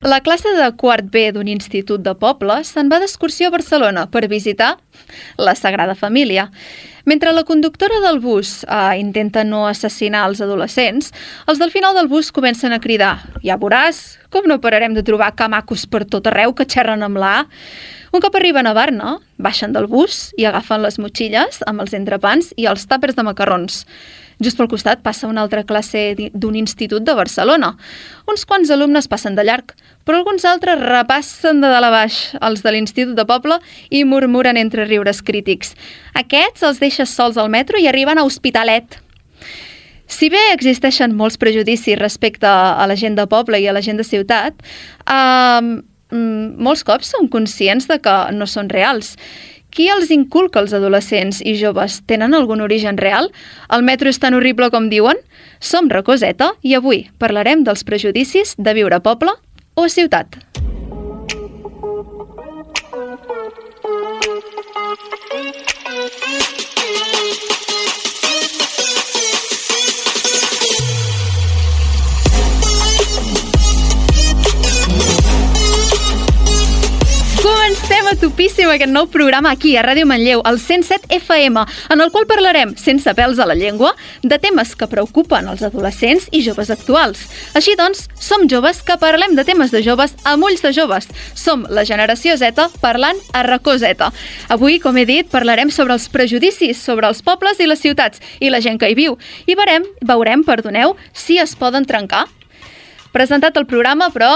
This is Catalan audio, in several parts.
La classe de quart B d'un institut de poble se'n va d'excursió a Barcelona per visitar la Sagrada Família. Mentre la conductora del bus eh, intenta no assassinar els adolescents, els del final del bus comencen a cridar «Ja veuràs, com no pararem de trobar camacos per tot arreu que xerren amb la A?» Un cop arriben a Barna, baixen del bus i agafen les motxilles amb els entrepans i els tàpers de macarrons. Just pel costat passa una altra classe d'un institut de Barcelona. Uns quants alumnes passen de llarg, però alguns altres repassen de dalt a baix els de l'Institut de Poble i murmuren entre riures crítics. Aquests els deixes sols al metro i arriben a Hospitalet. Si bé existeixen molts prejudicis respecte a la gent de poble i a la gent de ciutat, eh, molts cops són conscients de que no són reals qui els inculca als adolescents i joves? Tenen algun origen real? El metro és tan horrible com diuen? Som Racoseta i avui parlarem dels prejudicis de viure a poble o a ciutat. A topíssim aquest nou programa aquí, a Ràdio Manlleu, al 107 FM, en el qual parlarem, sense pèls a la llengua, de temes que preocupen els adolescents i joves actuals. Així doncs, som joves que parlem de temes de joves amb ulls de joves. Som la generació Z parlant a racó Z. Avui, com he dit, parlarem sobre els prejudicis sobre els pobles i les ciutats i la gent que hi viu. I veurem, veurem, perdoneu, si es poden trencar. Presentat el programa, però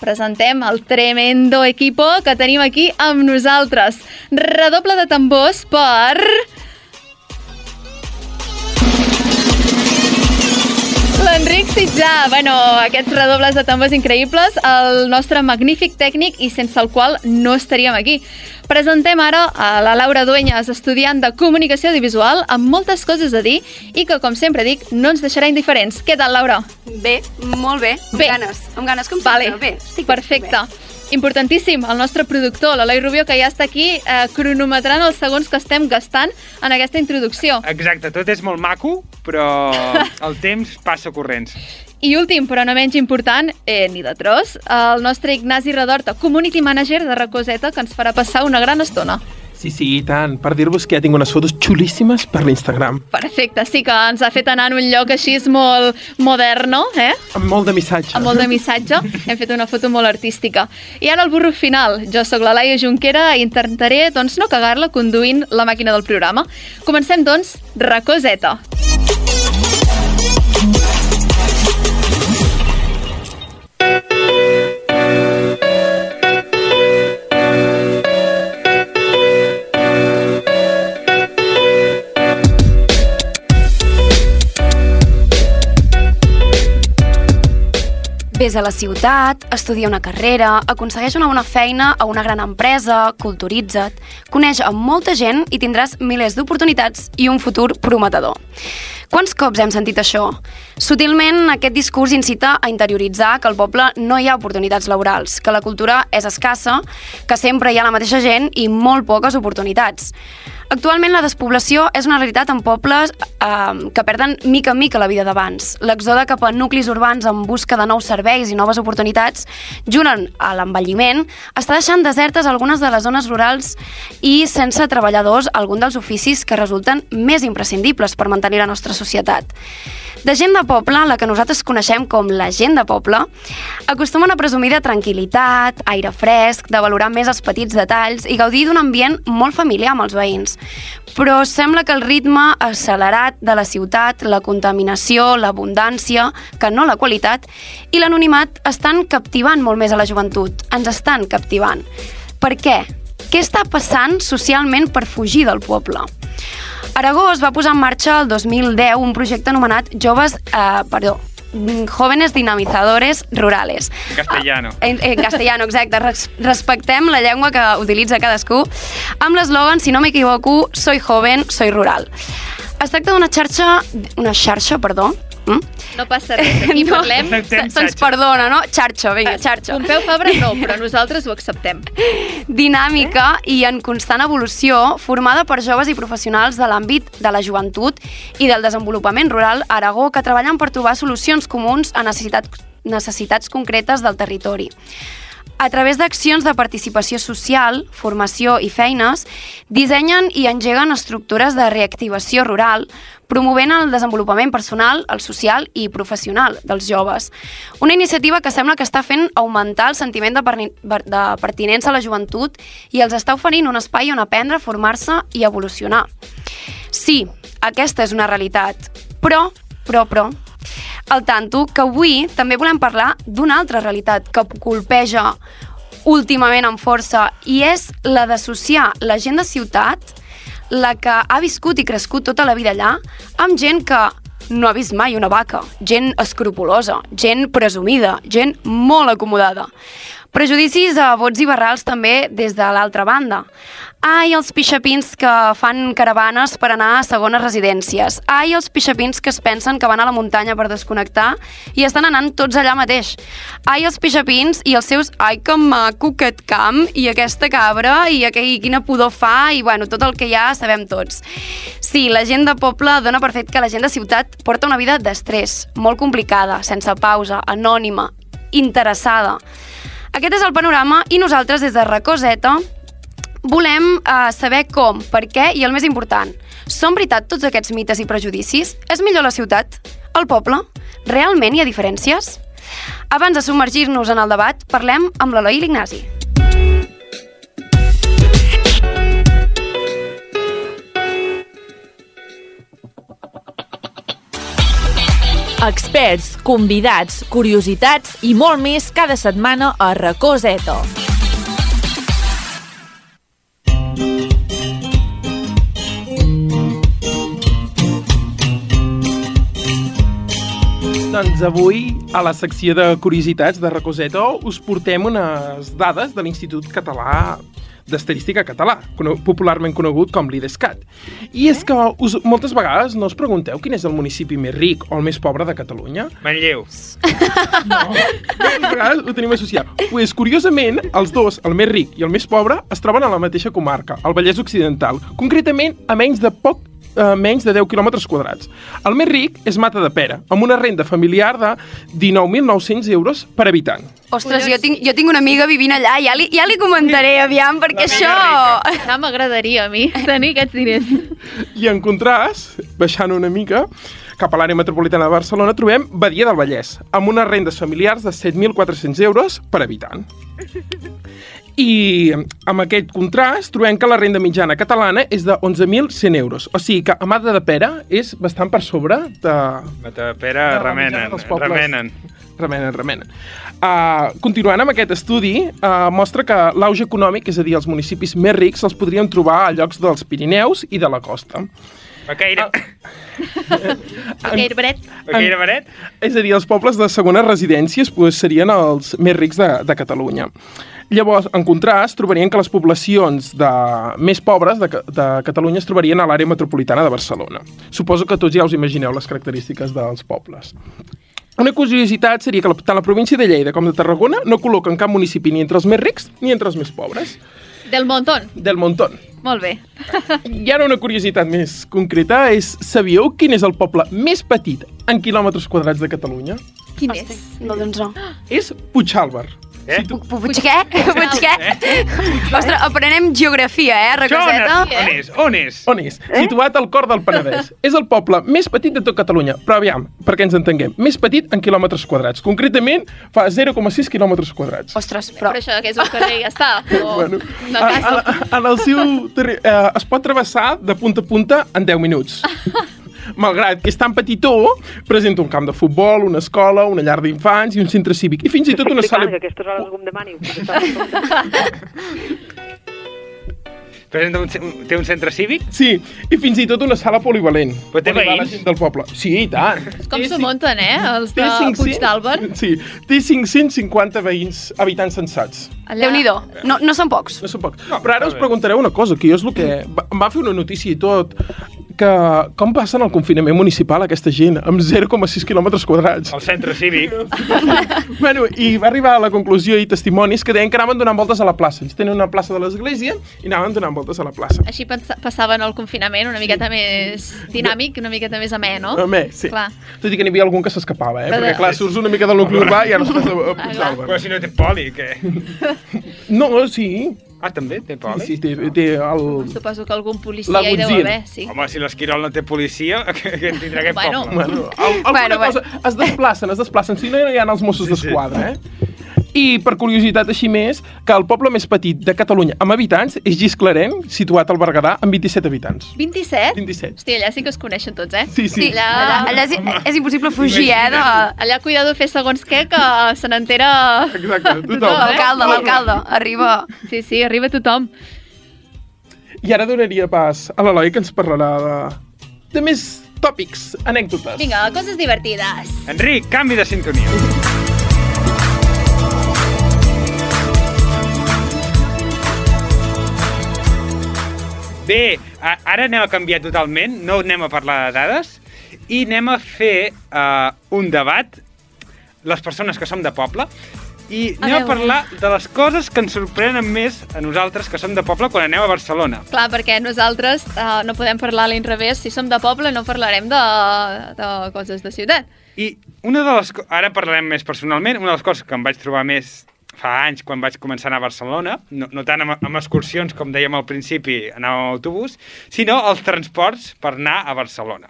presentem el tremendo equipo que tenim aquí amb nosaltres. Redoble de tambors per... L'Enric Sitjà, bueno, aquests redobles de tambors increïbles, el nostre magnífic tècnic i sense el qual no estaríem aquí. Presentem ara a la Laura Dueñas, estudiant de Comunicació Audiovisual, amb moltes coses a dir i que, com sempre dic, no ens deixarà indiferents. Què tal, Laura? Bé, molt bé, amb bé. ganes, amb ganes com vale. sempre. Bé, estic perfecte. Bé. Importantíssim, el nostre productor, l'Eloi Rubio, que ja està aquí eh, cronometrant els segons que estem gastant en aquesta introducció. Exacte, tot és molt maco, però el temps passa corrents. I últim, però no menys important, eh, ni de tros, el nostre Ignasi Redorta, Community Manager de Recoseta, que ens farà passar una gran estona. Sí, sí, i tant. Per dir-vos que ja tinc unes fotos xulíssimes per l'Instagram. Perfecte, sí que ens ha fet anar en un lloc així molt moderno, eh? Amb molt de missatge. Amb molt de missatge. Hem fet una foto molt artística. I ara el burro final. Jo sóc la Laia Junquera i intentaré, doncs, no cagar-la conduint la màquina del programa. Comencem, doncs, Racoseta. Ves a la ciutat, estudia una carrera, aconsegueix una bona feina a una gran empresa, culturitza't, coneix amb molta gent i tindràs milers d'oportunitats i un futur prometedor. Quants cops hem sentit això? Sutilment, aquest discurs incita a interioritzar que al poble no hi ha oportunitats laborals, que la cultura és escassa, que sempre hi ha la mateixa gent i molt poques oportunitats. Actualment la despoblació és una realitat en pobles eh, que perden mica en mica la vida d'abans. L'exode cap a nuclis urbans en busca de nous serveis i noves oportunitats, junt a l'envelliment, està deixant desertes algunes de les zones rurals i sense treballadors algun dels oficis que resulten més imprescindibles per mantenir la nostra societat. De gent de poble, la que nosaltres coneixem com la gent de poble, acostumen a presumir de tranquil·litat, aire fresc, de valorar més els petits detalls i gaudir d'un ambient molt familiar amb els veïns. Però sembla que el ritme accelerat de la ciutat, la contaminació, l'abundància, que no la qualitat, i l'anonimat estan captivant molt més a la joventut. Ens estan captivant. Per què? Què està passant socialment per fugir del poble? Aragó es va posar en marxa el 2010 un projecte anomenat Joves, eh, perdó, jóvenes dinamizadores rurales. En castellano. En, en castellano, exacte. Res, respectem la llengua que utilitza cadascú amb l'eslògan, si no m'equivoco, soy joven, soy rural. Es tracta d'una xarxa, una xarxa, perdó, Mm? No passa res, aquí no, parlem... Se'ns perdona, no? Xarxa, vinga, eh, xarxa. Pompeu Fabra no, però nosaltres ho acceptem. Dinàmica eh? i en constant evolució, formada per joves i professionals de l'àmbit de la joventut i del desenvolupament rural a Aragó que treballen per trobar solucions comuns a necessitats necessitats concretes del territori. A través d'accions de participació social, formació i feines, dissenyen i engeguen estructures de reactivació rural, promovent el desenvolupament personal, el social i professional dels joves. Una iniciativa que sembla que està fent augmentar el sentiment de, de pertinença a la joventut i els està oferint un espai on aprendre, formar-se i evolucionar. Sí, aquesta és una realitat, però, però, però, al tanto que avui també volem parlar d'una altra realitat que colpeja últimament amb força i és la d'associar la gent de ciutat, la que ha viscut i crescut tota la vida allà, amb gent que no ha vist mai una vaca, gent escrupulosa, gent presumida, gent molt acomodada. Prejudicis a vots i barrals també des de l'altra banda. Ai, els pixapins que fan caravanes per anar a segones residències. Ai, els pixapins que es pensen que van a la muntanya per desconnectar i estan anant tots allà mateix. Ai, els pixapins i els seus ai, que maco aquest camp i aquesta cabra i aquell, quina pudor fa i bueno, tot el que ja sabem tots. Sí, la gent de poble dona per fet que la gent de ciutat porta una vida d'estrès, molt complicada, sense pausa, anònima, interessada. Aquest és el panorama i nosaltres des de Racoseta volem eh, saber com, per què i el més important, són veritat tots aquests mites i prejudicis? És millor la ciutat? El poble? Realment hi ha diferències? Abans de submergir-nos en el debat, parlem amb l'Eloi Ignasi. Experts, convidats, curiositats i molt més cada setmana a Racó Zeta. Doncs avui, a la secció de curiositats de Recoseta, us portem unes dades de l'Institut Català d'Estadística Català, popularment conegut com l'IDESCAT. I és que us, moltes vegades no us pregunteu quin és el municipi més ric o el més pobre de Catalunya? Manlleu. Moltes vegades ho tenim associat. Pues, curiosament, els dos, el més ric i el més pobre, es troben a la mateixa comarca, al Vallès Occidental, concretament a menys de poc eh, menys de 10 quilòmetres quadrats. El més ric és Mata de Pera, amb una renda familiar de 19.900 euros per habitant. Ostres, jo tinc, jo tinc una amiga vivint allà, ja li, ja li comentaré, aviam, perquè La això... Ja m'agradaria a mi tenir aquests diners. I en contrast, baixant una mica, cap a l'àrea metropolitana de Barcelona, trobem Badia del Vallès, amb unes rendes familiars de 7.400 euros per habitant. I amb aquest contrast trobem que la renda mitjana catalana és de 11.100 euros. O sigui que Amada de Pera és bastant per sobre de... Matapera de la remenen, mitjana dels pobles. remenen. Remenen, remenen. Uh, continuant amb aquest estudi, uh, mostra que l'auge econòmic, és a dir, els municipis més rics, els podríem trobar a llocs dels Pirineus i de la costa. Vaqueira. Aquell bret. Vaqueira Baret. És a dir, els pobles de segones residències pues, serien els més rics de, de Catalunya. Llavors, en contrast, trobarien que les poblacions de, més pobres de, de Catalunya es trobarien a l'àrea metropolitana de Barcelona. Suposo que tots ja us imagineu les característiques dels pobles. Una curiositat seria que la, tant la província de Lleida com de Tarragona no col·loquen cap municipi ni entre els més rics ni entre els més pobres. Del montón. Del montón. Molt bé. I ara una curiositat més concreta és, sabíeu quin és el poble més petit en quilòmetres quadrats de Catalunya? Quin és? No, doncs no. És Puigàlber. Eh? tu- Pu- Puig què? Puig què? Ostres, aprenem geografia, eh, Això on Racoseta? és? On és? On és? És? Situat al cor del Penedès. és el poble més petit de tot Catalunya, però aviam, perquè ens entenguem, més petit en quilòmetres quadrats. Concretament, fa 0,6 quilòmetres quadrats. Ostres, però... Però això que és un carrer i ja està. O Bueno, a, casa. a, en el seu terri- eh, es pot travessar de punta a punta en 10 minuts. Malgrat que és tan petitó, presenta un camp de futbol, una escola, una llar d'infants i un centre cívic. I fins i tot una sala... que aquestes hores algú em demani. Presenta un, té un centre cívic? Sí, i fins i tot una sala polivalent. Però té veïns? gent del poble. Sí, i tant. Com s'ho munten, eh? Els de té 500 Puig d'Àlber. Sí, té 550 veïns, habitants sensats. Allà- Déu-n'hi-do. No, no són pocs. No són pocs. No, Però ara us preguntareu una cosa, que jo és el que... Em va fer una notícia i tot. Que com passen el confinament municipal aquesta gent amb 0,6 quilòmetres quadrats. El centre cívic. Bueno, i va arribar a la conclusió i testimonis que deien que anaven donant voltes a la plaça. Ells tenen una plaça de l'església i anaven donant voltes a la plaça. Així passaven el confinament una miqueta més dinàmic, una miqueta més amè, no? Home, sí. Clar. Tot i que n'hi havia algun que s'escapava, eh? Però Perquè, de- clar, surts una mica del nucli urbà i ja no estàs a, a Ah, Puigdàlber. Però si no té poli, què? No, sí. Ah, també té Sí, poli? sí, té, té el... Suposo que algun policia La hi deu haver, sí. Home, si l'Esquirol no té policia, que, que en tindrà aquest Bueno. poble? Bueno, al, alguna Bueno, bueno, cosa... Es desplacen, es desplacen. Si no, ja hi ha els Mossos Sí, sí. d'Esquadra, eh? I, per curiositat així més, que el poble més petit de Catalunya amb habitants és Gisclareny, situat al Berguedà, amb 27 habitants. 27? 27. Hòstia, allà sí que es coneixen tots, eh? Sí, sí. Allà, Allà, allà és, és impossible fugir, eh? De... allà cuidado fer segons què, que se n'entera... Exacte, tothom. Tothom, eh? L'alcalde, l'alcalde, arriba. Sí, sí, arriba tothom. I ara donaria pas a l'Eloi, que ens parlarà de, de més tòpics, anècdotes. Vinga, coses divertides. Enric, canvi de sintonia. Bé, a- ara anem a canviar totalment, no anem a parlar de dades, i anem a fer uh, un debat, les persones que som de poble, i A anem a, veure. parlar de les coses que ens sorprenen més a nosaltres que som de poble quan anem a Barcelona. Clar, perquè nosaltres uh, no podem parlar a l'inrevés. Si som de poble no parlarem de, de coses de ciutat. I una de les... Ara parlarem més personalment. Una de les coses que em vaig trobar més fa anys quan vaig començar a anar a Barcelona, no, no tant amb, amb excursions, com dèiem al principi, anàvem amb autobús, sinó els transports per anar a Barcelona.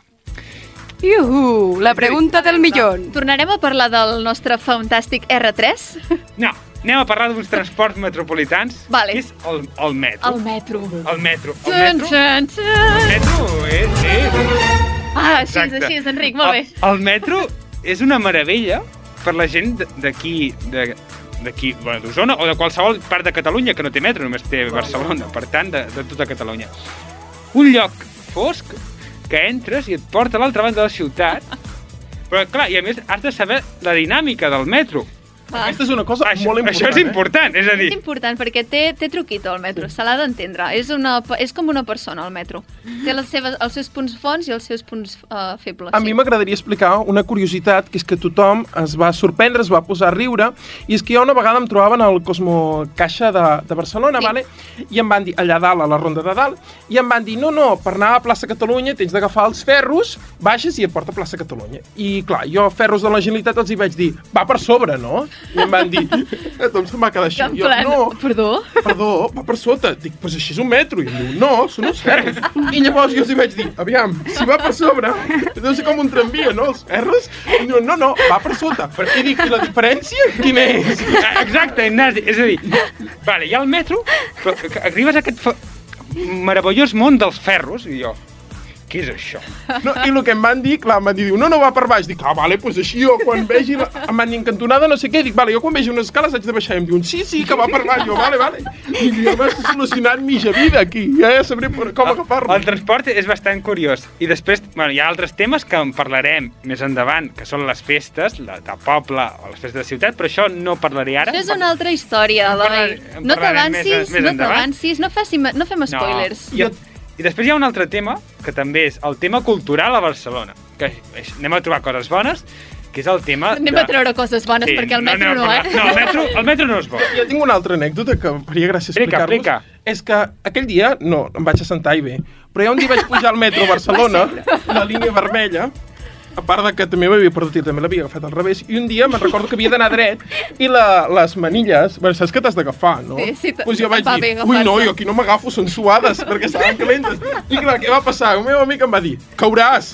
Iuhu, la pregunta del millón. Tornarem a parlar del nostre fantàstic R3, No, anem a parlar d'uns transports metropolitans, Vale. que és el, el metro. el metro. El metro. El metro, txan, txan. el metro és... és... Ah, així és, Exacte. així és, Enric, molt bé. El, el metro és una meravella per la gent d'aquí, de- d'aquí, bueno, d'Osona, o de qualsevol part de Catalunya que no té metro, només té Barcelona, per tant, de, de tota Catalunya. Un lloc fosc que entres i et porta a l'altra banda de la ciutat, però clar, i a més has de saber la dinàmica del metro. Ah. Aquesta és una cosa Això, molt important. això és important, és a dir, És important perquè té, té truquito el metro, se l'ha d'entendre. És, una, és com una persona, el metro. Té les seves, els seus punts fonts i els seus punts uh, febles. A mi m'agradaria explicar una curiositat, que és que tothom es va sorprendre, es va posar a riure, i és que jo una vegada em trobava en el Cosmo Caixa de, de Barcelona, Sí. vale? i em van dir, allà dalt, a la ronda de dalt, i em van dir, no, no, per anar a plaça Catalunya tens d'agafar els ferros, baixes i et porta a plaça Catalunya. I clar, jo ferros de la Generalitat els hi vaig dir, va per sobre, no? I em van dir, a tothom se'm va quedar així. En Jo, plan, no, perdó? perdó, va per sota. Dic, però així és un metro. I em diu, no, són uns ferros. I llavors jo els hi vaig dir, aviam, si va per sobre, deu ser com un tramvia, no? Els ferros? I em diu, no, no, va per sota. I dic, i la diferència quina és? Exacte, Ignasi. És a dir, vale, hi ha el metro, però que arribes a aquest meravellós món dels ferros, i jo, què és això? No, I el que em van dir, clar, em van dir, diu, no, no va per baix. Dic, ah, vale, doncs pues així jo quan vegi... La... Em van dir en cantonada no sé què. Dic, vale, jo quan vegi unes escales haig de baixar. I em diuen, sí, sí, que va per baix. Jo, vale, vale. I ja m'has solucionat mitja vida aquí. Ja, ja sabré com agafar-lo. El transport és bastant curiós. I després, bueno, hi ha altres temes que en parlarem més endavant, que són les festes, la de poble o les festes de ciutat, però això no parlaré ara. Això és una altra història, Eloi. No t'avancis, no t'avancis, no, faci, no fem spoilers. No. I, I després hi ha un altre tema, que també és el tema cultural a Barcelona. Que és, anem a trobar coses bones, que és el tema... Anem de... a treure coses bones, perquè el metro a no, parlar- eh? No, el metro, el metro no és bo. Jo tinc una altra anècdota que em faria gràcia Explica, explicar-vos. explica. És que aquell dia, no, em vaig assentar i bé, però ja un dia vaig pujar al metro a Barcelona, la línia vermella, a part de que també m'havia perdut i també l'havia agafat al revés, i un dia me'n recordo que havia d'anar dret i la, les manilles, bueno, saps que t'has d'agafar, no? Sí, sí, pues jo vaig va dir, bé ui, no, agafar-se." jo aquí no m'agafo, són suades, perquè estaven calentes. I clar, què va passar? El meu amic em va dir, cauràs.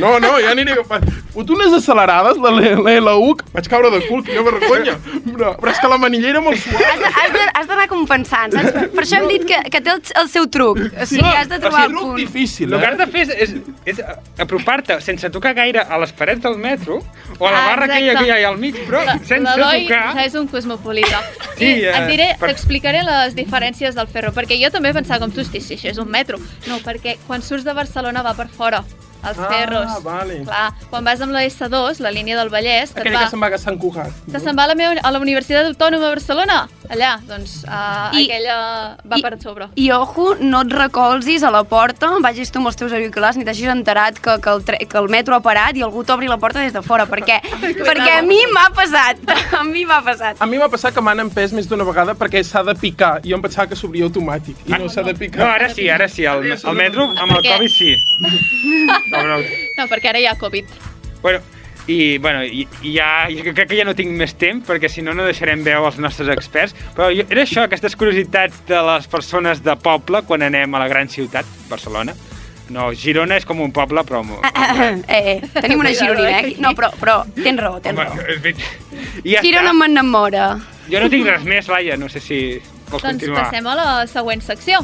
No, no, ja aniré agafant. Fot unes accelerades, la, la L1, que vaig caure de cul, quina vergonya. Però, però és que la manilla era molt suada. has has d'anar compensant, saps? Per això hem dit que, que té el, el seu truc. O sigui, has de trobar el truc punt. difícil, El que has eh? de fer és, és, és apropar-te sense tocar gaire a les parets del metro o a la Ah, barra aquella que hi ha al mig, però sense L'Eloi tocar... és un cosmopolita. Sí, I eh, et diré, per- t'explicaré les diferències del ferro, perquè jo també pensava com tu, hosti, si això és un metro. No, perquè quan surts de Barcelona va per fora, els Ah, ferros. vale. Clar, quan vas amb la S2, la línia del Vallès, Aquella va, que se'n va a Sant Cugat. te se'n va a la, meva, a la Universitat Autònoma de Barcelona, allà, doncs uh, I- aquella va i- per sobre. I ojo, no et recolzis a la porta, vagis tu amb els teus auriculars ni t'hagis enterat que, que, el tre que el metro ha parat i algú t'obri la porta des de fora, perquè, perquè a mi m'ha passat, a mi m'ha passat. A mi m'ha passat que m'han empès més d'una vegada perquè s'ha de picar. I jo em pensava que s'obria automàtic i no s'ha de No, picar. ara sí, ara sí. El, el metro amb el Perquè- Covid sí. No, perquè ara hi ha Covid. Bueno, i, bueno, i, i ja, jo crec que ja no tinc més temps, perquè si no, no deixarem veu als nostres experts. Però jo, era això, aquestes curiositats de les persones de poble quan anem a la gran ciutat, Barcelona. No, Girona és com un poble, però... mo- Eh, eh, tenim una gironina, eh? No, però, però tens raó, tens Home, raó. ja Girona m'enamora. Jo no tinc res més, Laia, no sé si vols Doncs continuar. passem a la següent secció.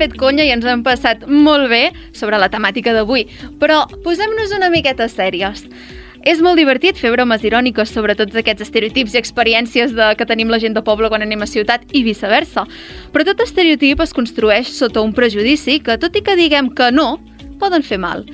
Fet conya i ens hem passat molt bé sobre la temàtica d'avui, però posem-nos una miqueta sèries. És molt divertit fer bromes iròniques sobre tots aquests estereotips i experiències de, que tenim la gent de poble quan anem a ciutat i viceversa. Però tot estereotip es construeix sota un prejudici que, tot i que diguem que no, poden fer mal.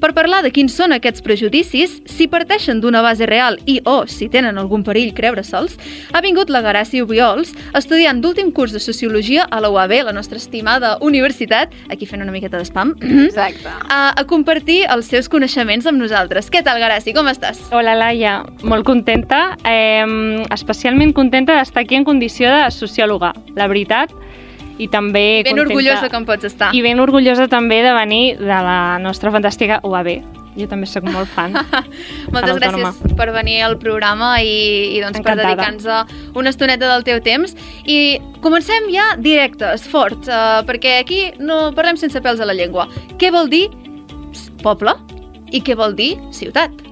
Per parlar de quins són aquests prejudicis, si parteixen d'una base real i o si tenen algun perill creure-se'ls, ha vingut la Garàcia Obiols, estudiant d'últim curs de Sociologia a la UAB, la nostra estimada universitat, aquí fent una miqueta d'espam, Exacte. a, a compartir els seus coneixements amb nosaltres. Què tal, Garàcia? Com estàs? Hola, Laia. Molt contenta. Eh, especialment contenta d'estar aquí en condició de sociòloga, la veritat. I també Ben contenta... orgullosa que em pots estar. I ben orgullosa també de venir de la nostra fantàstica UAB. Jo també sóc molt fan. Moltes gràcies per venir al programa i, i doncs, per Encantada. dedicar-nos una estoneta del teu temps. I comencem ja directes, forts, uh, perquè aquí no parlem sense pèls a la llengua. Què vol dir poble i què vol dir ciutat?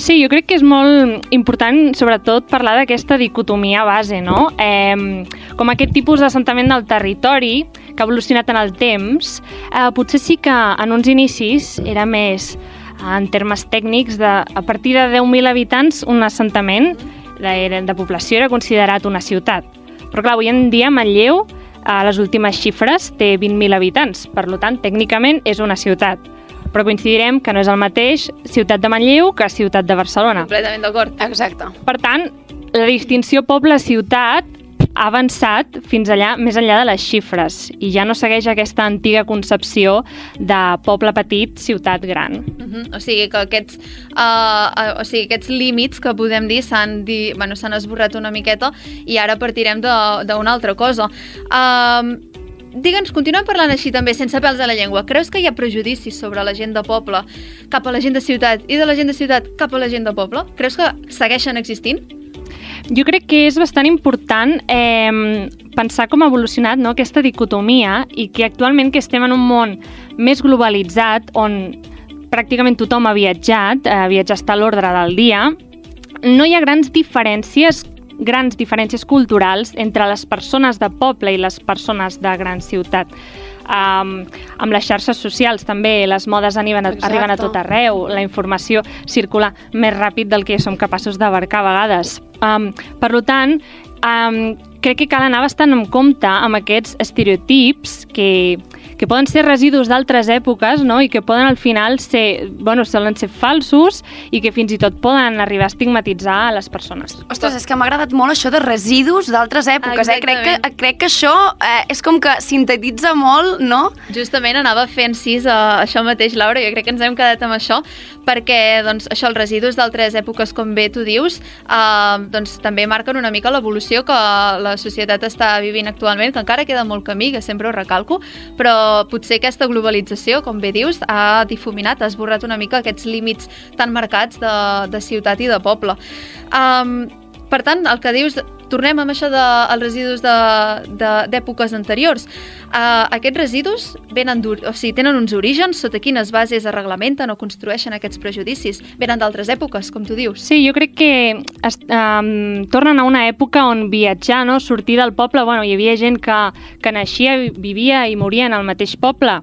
Sí, jo crec que és molt important, sobretot, parlar d'aquesta dicotomia base, no? Eh, com aquest tipus d'assentament del territori que ha evolucionat en el temps, eh, potser sí que en uns inicis era més, eh, en termes tècnics, de, a partir de 10.000 habitants, un assentament de, de població era considerat una ciutat. Però clar, avui en dia Manlleu, a les últimes xifres, té 20.000 habitants. Per tant, tècnicament és una ciutat però coincidirem que no és el mateix ciutat de Manlleu que ciutat de Barcelona. Completament d'acord. Exacte. Per tant, la distinció poble-ciutat ha avançat fins allà, més enllà de les xifres i ja no segueix aquesta antiga concepció de poble petit, ciutat gran. Uh -huh. O sigui que aquests, uh, uh, o sigui, aquests límits que podem dir s'han di... bueno, esborrat una miqueta i ara partirem de- d'una altra cosa. Uh, Digue'ns, continuem parlant així també, sense pèls a la llengua. Creus que hi ha prejudicis sobre la gent de poble cap a la gent de ciutat i de la gent de ciutat cap a la gent de poble? Creus que segueixen existint? Jo crec que és bastant important eh, pensar com ha evolucionat no, aquesta dicotomia i que actualment que estem en un món més globalitzat on pràcticament tothom ha viatjat, eh, viatjar està a l'ordre del dia, no hi ha grans diferències grans diferències culturals entre les persones de poble i les persones de gran ciutat. Um, amb les xarxes socials també les modes arriben a, Exacte. arriben a tot arreu, la informació circula més ràpid del que som capaços d'abarcar a vegades. Um, per tant, um, crec que cal anar bastant en compte amb aquests estereotips que, que poden ser residus d'altres èpoques no? i que poden al final ser, bueno, solen ser falsos i que fins i tot poden arribar a estigmatitzar a les persones. Ostres, és que m'ha agradat molt això de residus d'altres èpoques, eh? Crec que, crec que això eh, és com que sintetitza molt, no? Justament anava fent sis a això mateix, Laura, jo crec que ens hem quedat amb això, perquè doncs, això, els residus d'altres èpoques, com bé tu dius, eh, doncs, també marquen una mica l'evolució que la societat està vivint actualment, que encara queda molt camí, que sempre ho recalco, però potser aquesta globalització, com bé dius, ha difuminat, ha esborrat una mica aquests límits tan marcats de, de ciutat i de poble. Um, per tant, el que dius, tornem amb això dels de, residus de- de- d'èpoques anteriors. Uh, aquests residus venen o sigui, tenen uns orígens, sota quines bases es reglamenten o construeixen aquests prejudicis. Venen d'altres èpoques, com tu dius. Sí, jo crec que es, um, tornen a una època on viatjar, no? sortir del poble, bueno, hi havia gent que, que naixia, vivia i moria en el mateix poble.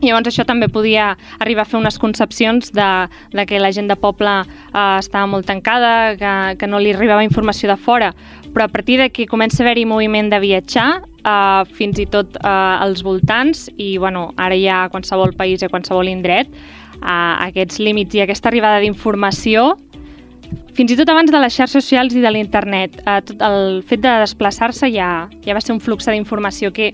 I llavors això també podia arribar a fer unes concepcions de, de que la gent de poble eh, estava molt tancada, que, que no li arribava informació de fora. Però a partir de que comença a haver-hi moviment de viatjar, eh, fins i tot eh, als voltants, i bueno, ara ja a qualsevol país i a qualsevol indret, eh, aquests límits i aquesta arribada d'informació fins i tot abans de les xarxes socials i de l'internet, eh, tot el fet de desplaçar-se ja, ja va ser un flux d'informació que,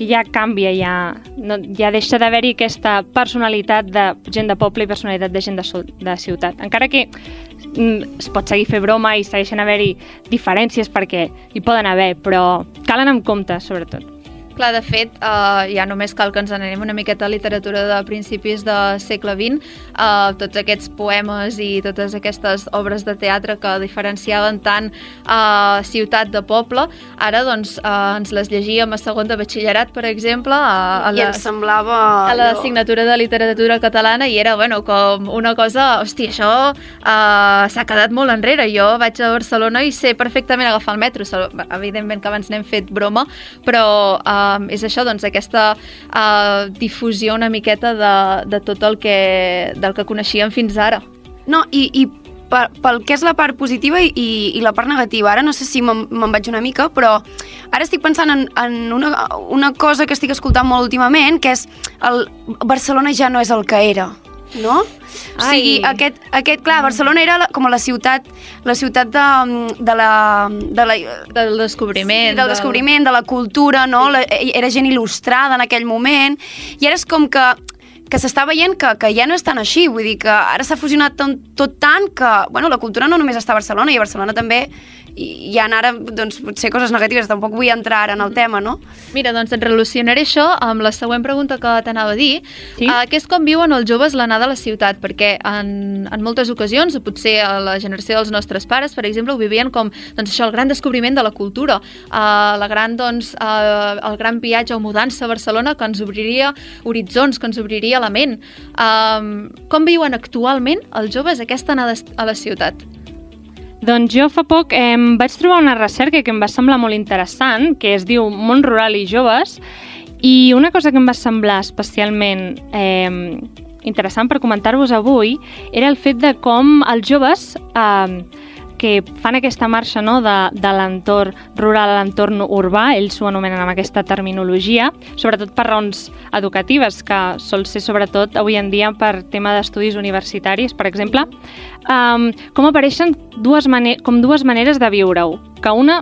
que ja canvia, ja, no, ja deixa d'haver-hi aquesta personalitat de gent de poble i personalitat de gent de, de ciutat. Encara que mm, es pot seguir fer broma i segueixen haver-hi diferències perquè hi poden haver, però cal anar amb compte, sobretot. Clar, de fet, uh, ja només cal que ens n'anem una miqueta a literatura de principis de segle XX. Uh, tots aquests poemes i totes aquestes obres de teatre que diferenciaven tant uh, ciutat de poble, ara doncs uh, ens les llegíem a segon de batxillerat, per exemple, a, a I la, ens semblava... a allò- l'assignatura de literatura catalana i era, bueno, com una cosa, hòstia, això uh, s'ha quedat molt enrere. Jo vaig a Barcelona i sé perfectament agafar el metro. Evidentment que abans n'hem fet broma, però uh, és això, doncs, aquesta uh, difusió una miqueta de, de tot el que, del que coneixíem fins ara. No, i, i pel que és la part positiva i, i la part negativa, ara no sé si me'n vaig una mica, però ara estic pensant en, en una, una cosa que estic escoltant molt últimament, que és el Barcelona ja no és el que era, no? O sigui, Ai. aquest, aquest, clar, Barcelona era la, com la ciutat, la ciutat de, de la... De la Del descobriment. del descobriment, de la cultura, no? La, era gent il·lustrada en aquell moment, i ara és com que que s'està veient que, que ja no és tan així, vull dir que ara s'ha fusionat tot, tot tant que, bueno, la cultura no només està a Barcelona, i a Barcelona també hi, hi ha ara, doncs, potser coses negatives, tampoc vull entrar ara en el tema, no? Mira, doncs et relacionaré això amb la següent pregunta que t'anava a dir, Sí? uh, que és com viuen els joves l'anada a la ciutat, perquè en, en moltes ocasions, potser a la generació dels nostres pares, per exemple, ho vivien com doncs, això, el gran descobriment de la cultura, uh, la gran, doncs, uh, el gran viatge o mudança a Barcelona que ens obriria horitzons, que ens obriria la ment. Um, com viuen actualment els joves aquesta anada a la ciutat? Doncs jo fa poc eh, vaig trobar una recerca que em va semblar molt interessant, que es diu Món Rural i Joves, i una cosa que em va semblar especialment eh, interessant per comentar-vos avui era el fet de com els joves eh, que fan aquesta marxa no, de, de l'entorn rural a l'entorn urbà, ells ho anomenen amb aquesta terminologia, sobretot per raons educatives, que sol ser sobretot avui en dia per tema d'estudis universitaris, per exemple, um, com apareixen dues com dues maneres de viure-ho. Que una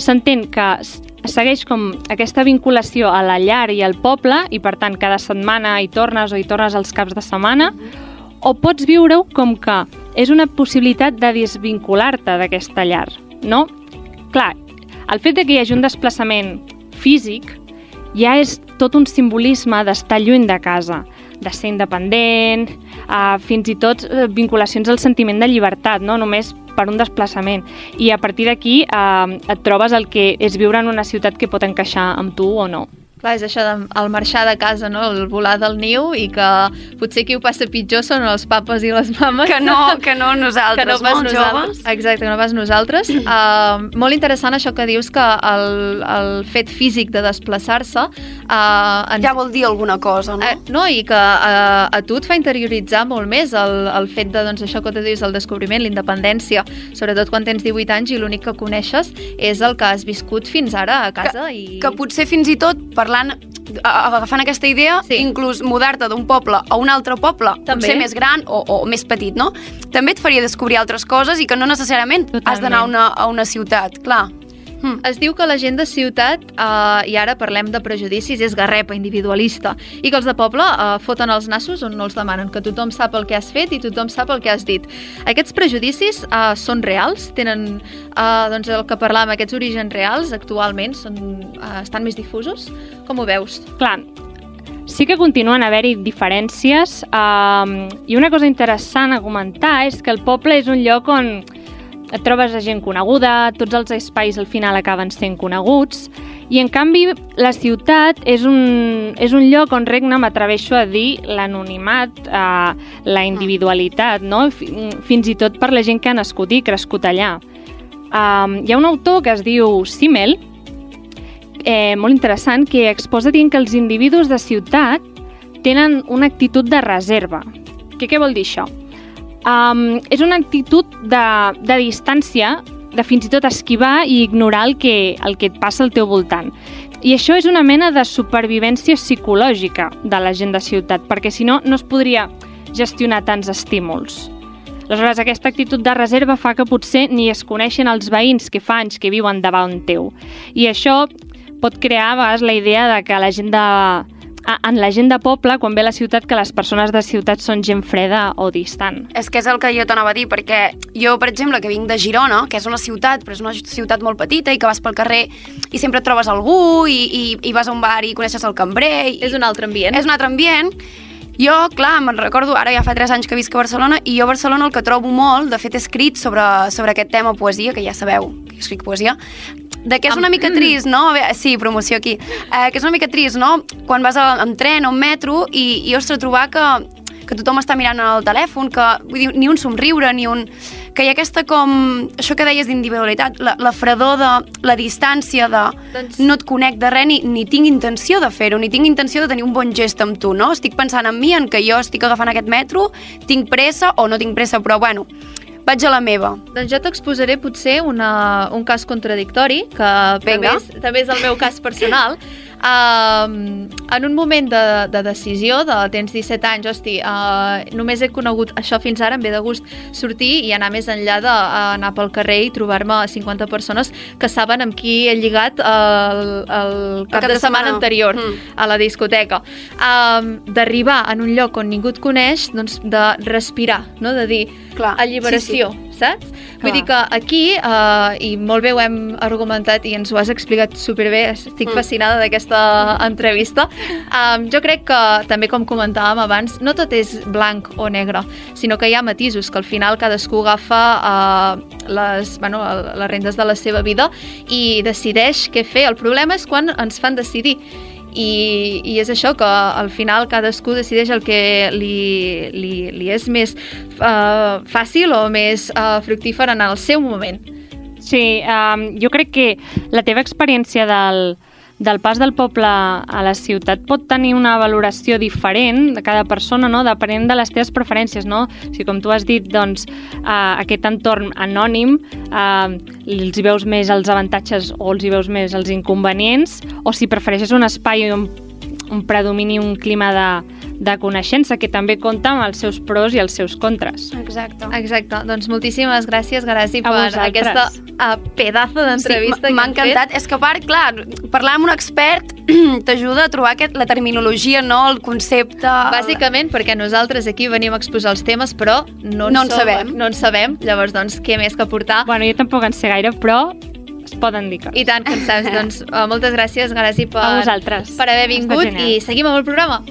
s'entén que segueix com aquesta vinculació a la llar i al poble i per tant cada setmana hi tornes o hi tornes els caps de setmana o pots viure-ho com que és una possibilitat de desvincular-te d'aquesta llar, no? Clar, el fet de que hi hagi un desplaçament físic ja és tot un simbolisme d'estar lluny de casa, de ser independent, eh, fins i tot eh, vinculacions al sentiment de llibertat, no només per un desplaçament. I a partir d'aquí eh, et trobes el que és viure en una ciutat que pot encaixar amb tu o no. Clar, és això del el marxar de casa, no? el volar del niu i que potser qui ho passa pitjor són els papes i les mames. Que no, que no nosaltres, que no pas molt nosaltres. joves. Exacte, que no pas nosaltres. Uh, molt interessant això que dius que el, el fet físic de desplaçar-se uh, ens Ja vol dir alguna cosa, no? Eh, no, i que uh, a tu et fa interioritzar molt més el, el fet de, doncs, això que tu dius, el descobriment, la independència, sobretot quan tens 18 anys i l'únic que coneixes és el que has viscut fins ara a casa. i... que potser fins i tot parlant agafant aquesta idea, sí. inclús mudar-te d'un poble a un altre poble, També. potser més gran o, o més petit, no? També et faria descobrir altres coses i que no necessàriament Totalment. has d'anar a, una, a una ciutat, clar. Hm. Es diu que la gent de ciutat, eh, i ara parlem de prejudicis, és garrepa, individualista, i que els de poble eh, foten els nassos on no els demanen, que tothom sap el que has fet i tothom sap el que has dit. Aquests prejudicis eh, són reals, tenen eh, doncs el que parlàvem, aquests orígens reals actualment són, eh, estan més difusos? Com ho veus? Clar, sí que continuen a haver-hi diferències um, i una cosa interessant a comentar és que el poble és un lloc on et trobes a gent coneguda, tots els espais al final acaben sent coneguts, i en canvi la ciutat és un, és un lloc on regna, m'atreveixo a dir, l'anonimat, eh, la individualitat, no? Fi- fins i tot per la gent que ha nascut i crescut allà. Um, hi ha un autor que es diu Simmel, eh, molt interessant, que exposa dient que els individus de ciutat tenen una actitud de reserva. Què, què vol dir això? Um, és una actitud de, de distància, de fins i tot esquivar i ignorar el que, el que et passa al teu voltant. I això és una mena de supervivència psicològica de la gent de ciutat, perquè si no, no es podria gestionar tants estímuls. Aleshores, aquesta actitud de reserva fa que potser ni es coneixen els veïns que fa anys que viuen davant teu. I això pot crear a vegades la idea de que la gent de, en la gent de poble, quan ve a la ciutat, que les persones de ciutat són gent freda o distant. És que és el que jo t'anava a dir, perquè jo, per exemple, que vinc de Girona, que és una ciutat, però és una ciutat molt petita i que vas pel carrer i sempre et trobes algú i, i, i vas a un bar i coneixes el cambrer. I, És un altre ambient. és un altre ambient. Jo, clar, me'n recordo, ara ja fa 3 anys que visc a Barcelona, i jo a Barcelona el que trobo molt, de fet he escrit sobre, sobre aquest tema poesia, que ja sabeu que jo escric poesia, de que és una mica trist, no? Sí, promoció aquí. Eh, que és una mica trist, no? Quan vas en tren o en metro i, i ostres, trobar que, que tothom està mirant el telèfon, que vull dir, ni un somriure, ni un... que hi ha aquesta com... això que deies d'individualitat, la, la fredor de la distància de Doncs- no et conec de res ni, ni tinc intenció de fer-ho, ni tinc intenció de tenir un bon gest amb tu, no? Estic pensant en mi, en que jo estic agafant aquest metro, tinc pressa o no tinc pressa, però bueno, vaig a la meva. Doncs jo t'exposaré potser una, un cas contradictori, que també és, també és el meu cas personal. Um, en un moment de, de decisió, de tens 17 anys, hosti, uh, només he conegut això fins ara, em ve de gust sortir i anar més enllà d'anar pel carrer i trobar-me 50 persones que saben amb qui he lligat el, el cap, de, setmana, anterior Mm. a la discoteca. Um, D'arribar en un lloc on ningú et coneix, doncs de respirar, no? de dir Clar, alliberació, sí, saps? Vull dir que aquí, uh, i molt bé ho hem argumentat i ens ho has explicat superbé, estic Mm. fascinada d'aquesta entrevista, um, jo crec que, també com comentàvem abans, no tot és blanc o negre, sinó que hi ha matisos, que al final cadascú agafa uh, les, bueno, les rendes de la seva vida i decideix què fer. El problema és quan ens fan decidir i, i és això que al final cadascú decideix el que li, li, li és més uh, fàcil o més uh, fructífer en el seu moment. Sí, um, jo crec que la teva experiència del, del pas del poble a la ciutat pot tenir una valoració diferent de cada persona, no? depenent de les teves preferències. No? Sigui, com tu has dit, doncs, uh, aquest entorn anònim, uh, els hi veus més els avantatges o els hi veus més els inconvenients, o si prefereixes un espai on on predomini un clima de, de coneixença que també compta amb els seus pros i els seus contres. Exacte. Exacte, doncs moltíssimes gràcies, A per vosaltres. aquesta uh, pedazo d'entrevista Sí, que m'ha encantat. És que a part, clar, parlar amb un expert t'ajuda a trobar aquest, la terminologia, no? el concepte... Bàsicament perquè nosaltres aquí venim a exposar els temes, però no, No en som- sabem. No en sabem, llavors, doncs, què més que portar? Bueno, jo tampoc en sé gaire, però poden dir coses. I tant que en saps. doncs, uh, moltes gràcies, Gràcia, per, A vosaltres. per haver vingut i seguim amb el programa.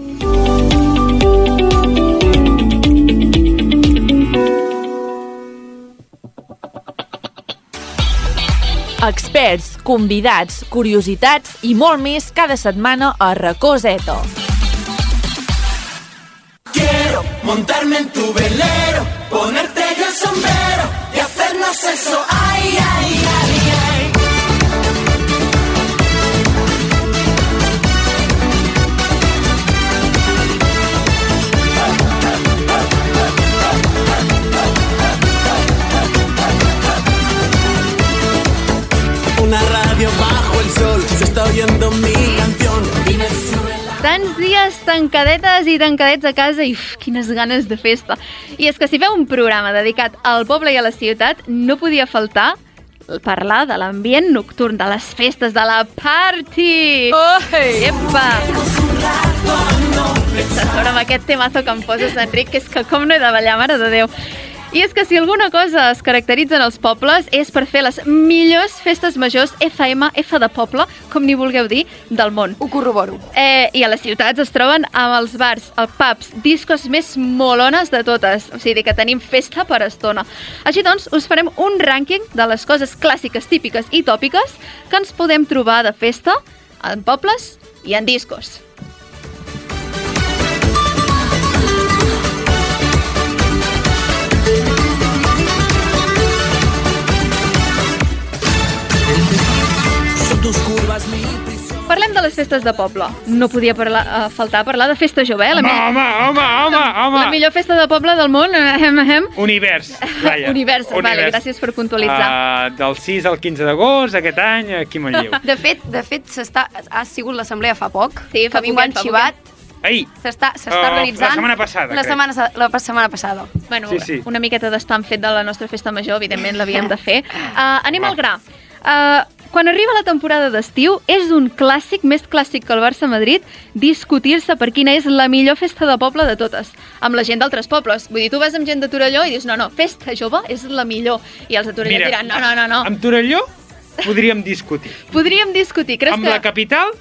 Experts, convidats, curiositats i molt més cada setmana a Racó Zeta. Quiero montarme en tu velero, ponerte yo el sombrero y hacernos eso. Ay, ay, ay, ay. Radio bajo el sol, se está oyendo mi canción y me sube la... Tants dies tancadetes i tancadets a casa i uf, quines ganes de festa. I és que si feu un programa dedicat al poble i a la ciutat, no podia faltar parlar de l'ambient nocturn, de les festes, de la party! Oi! Epa! Sense sobre amb aquest temazo que em poses, Enric, que és que com no he de ballar, mare de Déu. I és que si alguna cosa es caracteritza en els pobles és per fer les millors festes majors FM, F de poble, com ni vulgueu dir, del món. Ho corroboro. Eh, I a les ciutats es troben amb els bars, els pubs, discos més molones de totes. O sigui que tenim festa per estona. Així doncs, us farem un rànquing de les coses clàssiques, típiques i tòpiques que ens podem trobar de festa en pobles i en discos. Parlem de les festes de poble. No podia parlar, uh, faltar parlar de festa jove, eh? La, Home, mi- home, home, home, home. la millor festa de poble del món. Ahem, ahem. Univers, Laia. Univers, vale, gràcies per puntualitzar. Uh, del 6 al 15 d'agost, aquest any, aquí a Manlleu. De fet, de fet ha sigut l'assemblea fa poc. Sí, fa que a mi m'ho han poquet, fa xivat. Ai, S'està s'està Oh, organitzant. la setmana passada, La crec. setmana, la setmana passada. Bueno, Sí, sí. una miqueta d'estam fet de la nostra festa major, evidentment l'havíem de fer. Uh, anem al gra. Uh, quan arriba la temporada d'estiu, és un clàssic, més clàssic que el Barça-Madrid, discutir-se per quina és la millor festa de poble de totes, amb la gent d'altres pobles. Vull dir, tu vas amb gent de Torelló i dius, no, no, festa jove és la millor. I els de Torelló Mira, diran, no, no, no, no. amb Torelló podríem discutir. Podríem discutir. Creus amb que... la capital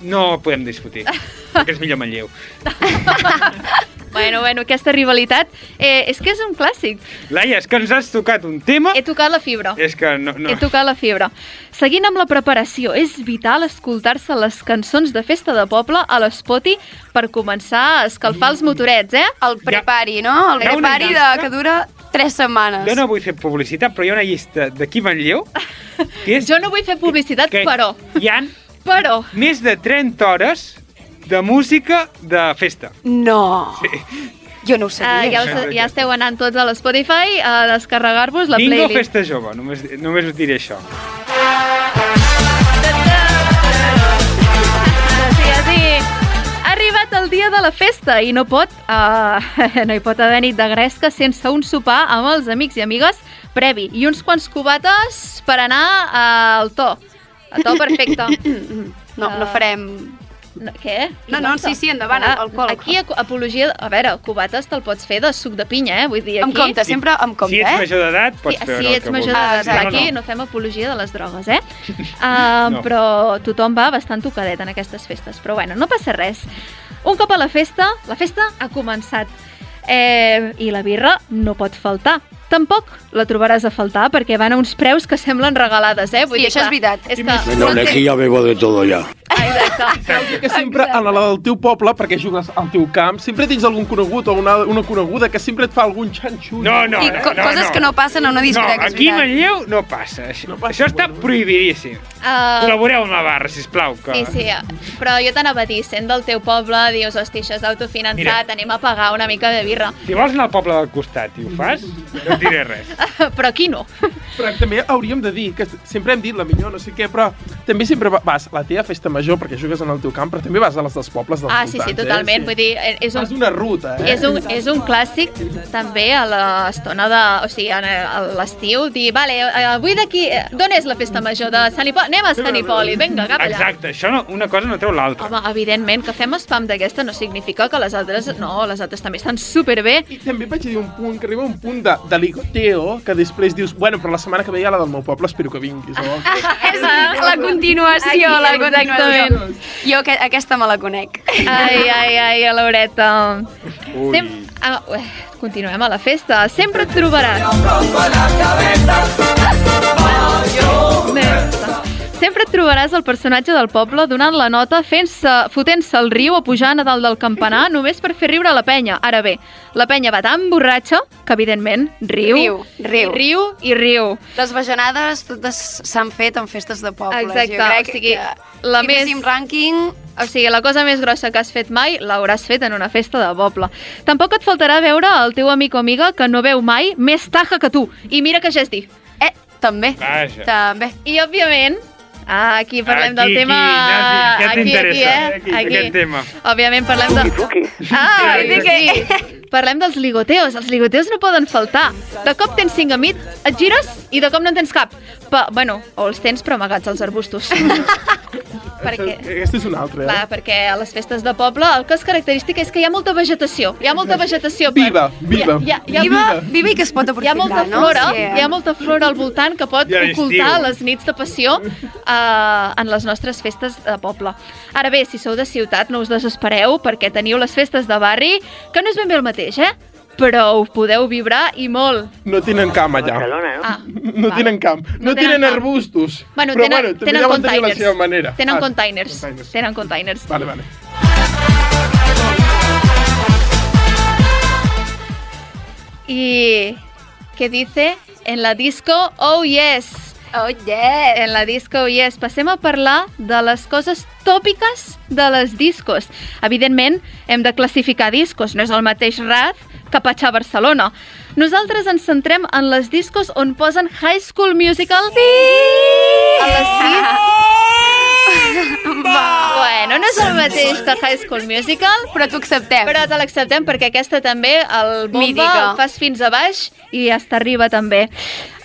no podem discutir, perquè és millor Manlleu. Bueno, bueno, aquesta rivalitat eh, és que és un clàssic. Laia, és que ens has tocat un tema... He tocat la fibra. És que no... no. He tocat la fibra. Seguint amb la preparació, és vital escoltar-se les cançons de festa de poble a l'Spoti per començar a escalfar els motorets, eh? El prepari, no? El prepari de, que dura tres setmanes. Jo no vull fer publicitat, però hi ha una llista d'aquí Manlleu que és Jo no vull fer publicitat, que però... hi han Però... més de 30 hores de música de festa. No. Jo no ho Uh, sabia. ja, us, ja esteu anant tots a l'Spotify a descarregar-vos la Bingo playlist. Festa Jove, només, només us diré això. Sí, sí. Ha arribat el dia de la festa i no pot, uh, no hi pot haver nit de gresca sense un sopar amb els amics i amigues previ i uns quants cubates per anar al to. A to perfecte. No, no farem... No, què? No, no, sí, sí, endavant, Ah, alcohol, Aquí, apologia... A veure, cubates te'l pots fer de suc de pinya, eh? Vull dir, aquí... Amb compte, sempre amb compte, si ets eh? major d'edat, Sí, pots fer si el ets major d'edat, exacte. aquí no fem apologia de les drogues, eh? Uh, No. Però tothom va bastant tocadet en aquestes festes. Però bueno, no passa res. Un cop a la festa, la festa ha començat. Eh, I la birra no pot faltar. Tampoc la trobaràs a faltar perquè van a uns preus que semblen regalades, eh? Sí, això és veritat. És que... Menos lejía bebo de todo ya. Ah, exacte. Que sempre a la del teu poble, perquè jugues al teu camp, sempre tens algun conegut o una, una coneguda que sempre et fa algun xanxull. No, no, I no, co no, coses no. que no passen a una No, discoteca, és aquí a. Manlleu no passa. Això, No passa, això està bueno. prohibidíssim. Uh, Col·laboreu amb la barra, sisplau. Que... Sí, sí, però jo t'anava a dir, sent del teu poble, dius, hosti, això és autofinançat, Mira. anem a pagar una mica de birra. Si vols anar al poble del costat i ho fas, no et diré res. però aquí no. Però també hauríem de dir que sempre hem dit la millor, no sé què, però també sempre va- vas a la teva festa major perquè jugues en el teu camp, però també vas a les dels pobles dels Ah, sí, sí, voltants, totalment. Eh? Vull dir, és un, una ruta, eh? és un, és un clàssic també a l'estona de... O sigui, a l'estiu, dir, vale, eh, avui d'aquí... eh, D'on és la festa major? De Sant Hipòlit? Anem a Sant Hipòlit, vinga, cap allà. Exacte, això no, una cosa no treu l'altra. Home, evidentment, que fem spam d'aquesta no significa que les altres... No, les altres també estan superbé. I també vaig dir un punt, que arriba un punt de, de ligoteo, que després dius, bueno, però la setmana que ve hi ha la del meu poble, espero que vinguis, o... És la continuació, la continuació. Exactament. Jo que, aquesta me la conec. Ai, ai, ai, a l'horeta. Sem... Ah, ué, continuem a la festa. Sempre et trobaràs... Next. Sempre et trobaràs el personatge del poble donant la nota, fent-se, fotent-se el riu o pujant a dalt del campanar només per fer riure la penya. Ara bé, la penya va tan borratxa que, evidentment, riu, Riu, riu. i riu i riu. Les bajanades totes s'han fet en festes de pobles. Exacte, jo crec o sigui, que la si més- féssim rànquing, O sigui, la cosa més grossa que has fet mai l'hauràs fet en una festa de poble. Tampoc et faltarà veure el teu amic o amiga que no veu mai més taja que tu. I mira que ja és dir. eh, també. Vaja. També. I, òbviament, ah, aquí parlem Aquí, del tema... aquí, Nasi, aquí, aquí, eh? Aquí, aquest tema. Òbviament parlem de... Ah, Tuqui, sí. Parlem dels ligoteos. Els ligoteos no poden faltar. De cop tens cinc amics, et gires i de cop no en tens cap. Pa, bueno, o els tens però amagats als arbustos. perquè... Aquesta és una altra, eh? Clar, perquè a les festes de poble el que és característic és que hi ha molta vegetació. Hi ha molta vegetació. per- Viva, viva. Hi ha, hi ha, hi ha, Viva, viva i que es pot hi ha aprofitar, molta no? flora, Sí, eh? hi ha molta flora al voltant que pot a l'estiu. ocultar les nits de passió eh, en les nostres festes de poble. Ara bé, si sou de ciutat, no us desespereu perquè teniu les festes de barri, que no és ben bé el mateix, eh? Però ho podeu vibrar i molt. No tenen camp allà. Barcelona, no? Ah, No vale. tenen camp. No, No tenen tenen camp. arbustos. Bueno, però tenen, bueno, també tenen deuen tenir la containers. seva manera. Tenen Ah, containers. containers. Tenen containers. Vale, vale. Y ¿qué dice? En la disco, oh yes. Oh, yeah. En la disco, yes. Passem a parlar de les coses tòpiques de les discos. Evidentment, hem de classificar discos. No és el mateix RAD que Patxar Barcelona. Nosaltres ens centrem en les discos on posen High School Musical. Sí! A les 6. Bueno, no és el mateix que High School Musical, Però t'ho acceptem. però te l'acceptem perquè aquesta també, el bomba, Mítica. el fas fins a baix i hasta arriba també.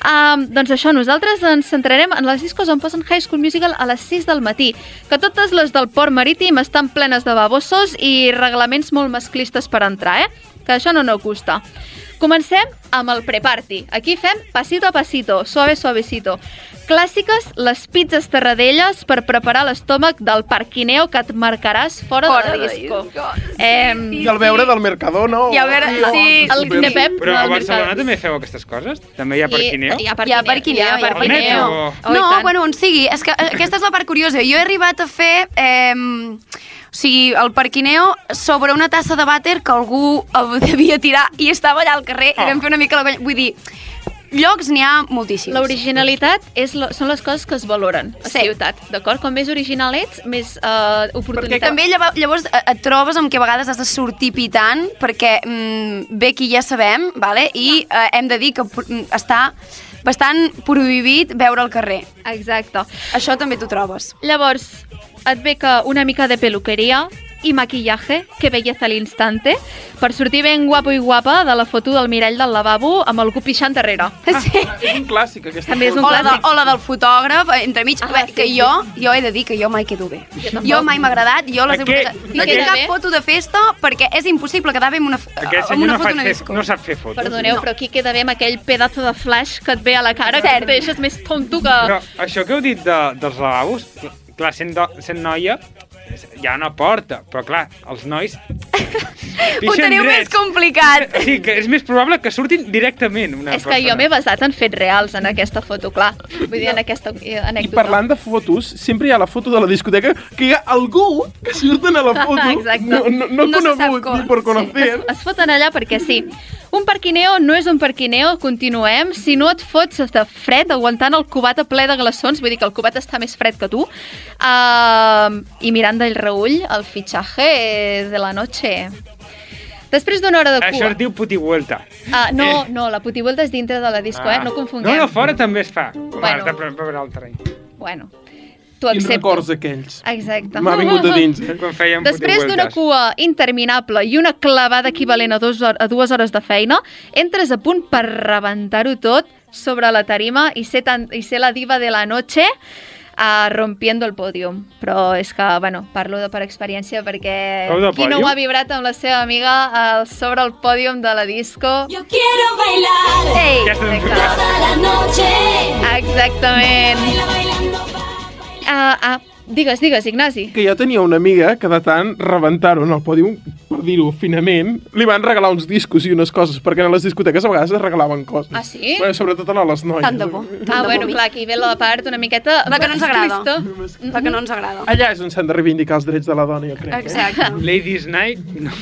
Um, doncs això, nosaltres ens centrarem en les discos on posen High School Musical a les 6 del matí, que totes les del port marítim estan plenes de babossos i reglaments molt masclistes per entrar, eh? Que això no no gusta. Comencem amb el pre-party. Aquí fem pasito a pasito, suave suavecito. Clàssiques, les pizzas terradelles per preparar l'estómac del parquineo que et marcaràs fora, Fora de la de disco. disco. Em, I el veure del Mercador, no? I a veure, sí, el sí, Knepep Però a Barcelona Mercat. també feu aquestes coses? També hi ha parquineo? Hi ha Hi ha parquineo, Hi ha hi ha parquineo. parquineo. Oh, no, bueno, on sigui. És que eh, aquesta és la part curiosa. Jo he arribat a fer... Eh, o sigui, el parquineo sobre una tassa de vàter que algú devia tirar i estava allà al carrer i vam fer una mica la conya. Vull dir, llocs n'hi ha moltíssims. L'originalitat són les coses que es valoren a Sí. ciutat, d'acord? Com més original ets, més uh, oportunitat. També llavors, eh, et trobes amb que a vegades has de sortir pitant perquè mm, ve qui ja sabem, vale? i eh, hem de dir que mm, està bastant prohibit veure al carrer. Exacte. Això també t'ho trobes. Llavors, et ve que una mica de peluqueria i maquillaje, que belleza l'instante, per sortir ben guapo i guapa de la foto del mirall del lavabo amb algú pixant darrere. Sí. És un clàssic, aquesta També és un o, la de, clàssic. o la del fotògraf, eh, entremig, Ah, ah, sí, que sí. jo, jo he de dir que jo mai quedo bé. tampoc. Jo mai m'ha agradat, jo les he Aquest- posat... No tinc cap foto de festa perquè és impossible quedar bé amb una, Aquest amb una no, foto una fer, disco. no sap fer fotos. Perdoneu, però aquí queda bé amb aquell pedazo de flash que et ve a la cara, que Cert. et deixes més tonto que... Però això que heu dit de, dels lavabos, clar, sent, do, sent noia, hi ha una porta, però clar, els nois Ho teniu més complicat. Sí, que és més probable que surtin directament una És que jo persona. m'he basat en fets reals en aquesta foto, clar. Vull dir, en aquesta eh, I anècdota. parlant de fotos, sempre hi ha la foto de la discoteca que hi ha algú que surten a la foto Exacte. no, no, no, No conegut ni per conocer. Es foten allà perquè sí. Un parquineo no és un parquineo, continuem. Si no et fots de fred aguantant el cubat a ple de glaçons, vull dir que el cubat està més fred que tu, uh, i mirant del reull el fitxaje de la noche. Després d'una hora de Això cua... es diu putivuelta. Ah, no, no, la putivuelta és dintre de la disco, eh? No confonguem. Ah. No, no, fora també es fa. Bueno. Preparar el terreny. Bueno, t'ho Quins accepto. records aquells. Exacte. M'ha vingut de dins. Eh? Quan fèiem Després d'una cua interminable i una clavada equivalent a, dos, a dues hores de feina, entres a punt per rebentar-ho tot sobre la tarima i ser, tan, i ser la diva de la noche uh, rompiendo el pòdium. Però és que, bueno, parlo de per experiència perquè qui no pòdium? ho ha vibrat amb la seva amiga uh, sobre el pòdium de la disco? Yo quiero bailar Ei, exacte. toda la noche. Exactament. Baila bailando. Uh, uh, digues, digues, Ignasi. Que jo tenia una amiga que de tant rebentar-ho en el pòdium, per dir-ho finament, li van regalar uns discos i unes coses, perquè a les discoteques a vegades es regalaven coses. Ah, sí? Bueno, sobretot a les noies. Tant de bo. Ah, bueno, clar, aquí ve la part una miqueta... La que no ens agrada. masclista. La que no ens agrada. Allà és on s'han de reivindicar els drets de la dona, jo crec. Eh? Exacte. Ladies Night, no.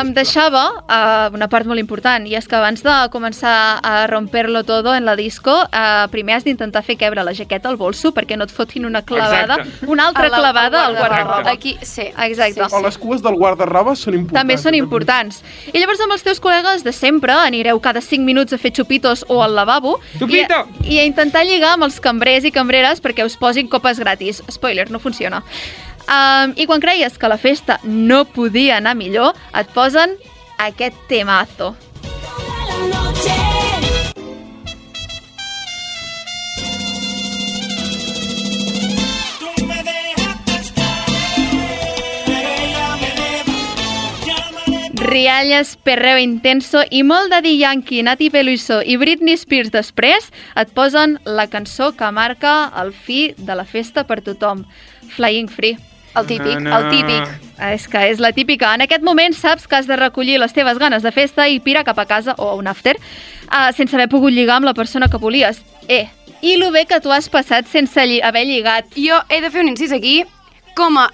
Em deixava uh, una part molt important, i és que abans de començar a romper-lo todo en la disco, uh, primer has d'intentar fer quebre la jaqueta al bolso perquè no et fotin una clavada, Exacte. una altra la- clavada al guardarroba. Aquí, sí. Exacte. O les cues del guardarroba són importants. També són importants. I llavors amb els teus col·legues de sempre anireu cada 5 minuts a fer xupitos o al lavabo Xupito! i, i a intentar lligar amb els cambrers i cambreres perquè us posin copes gratis. Spoiler, no funciona. Um, I quan creies que la festa no podia anar millor, et posen aquest temazo. Toda la noche. Rialles, perreo intenso i molt Daddy Yankee, Nati Peluso i Britney Spears després et posen la cançó que marca el fi de la festa per tothom, Flying Free. El típic, No, no. el típic. Ah, És que és la típica. En aquest moment saps que has de recollir les teves ganes de festa i pira cap a casa o a un after uh, sense haver pogut lligar amb la persona que volies. Eh, i lo bé que tu has passat sense lli haver lligat. Jo he de fer un incís aquí, com a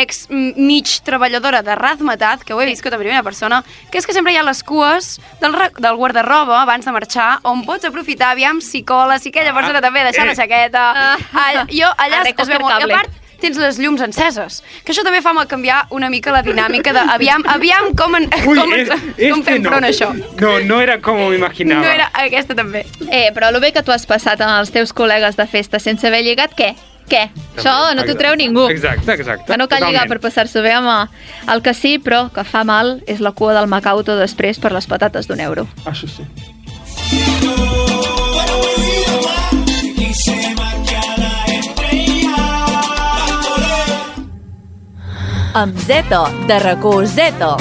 ex mig treballadora de Razmetat, que ho he viscut a primera persona, que és que sempre hi ha les cues del, del guardarroba abans de marxar, on pots aprofitar, aviam si cola, si aquella persona també ha deixat la eh. jaqueta... Ah. Allà, jo, allà es, es veu molt... I a part, tens les llums enceses, que això també fa canviar una mica la dinàmica de aviam, aviam com, en, Ui, com, es- este com fem no. front a això. No, no era com ho imaginava. No era aquesta també. Eh, però lo bé que tu has passat amb els teus col·legues de festa sense haver lligat, què? Què? Això no t'ho treu ningú. Exacte, exacte. Que no cal lligar per passar-s'ho bé, home. El que sí, però, que fa mal, és la cua del Macauto després per les patates d'un euro. Això sí. Amb Zeta, de racó Zeta.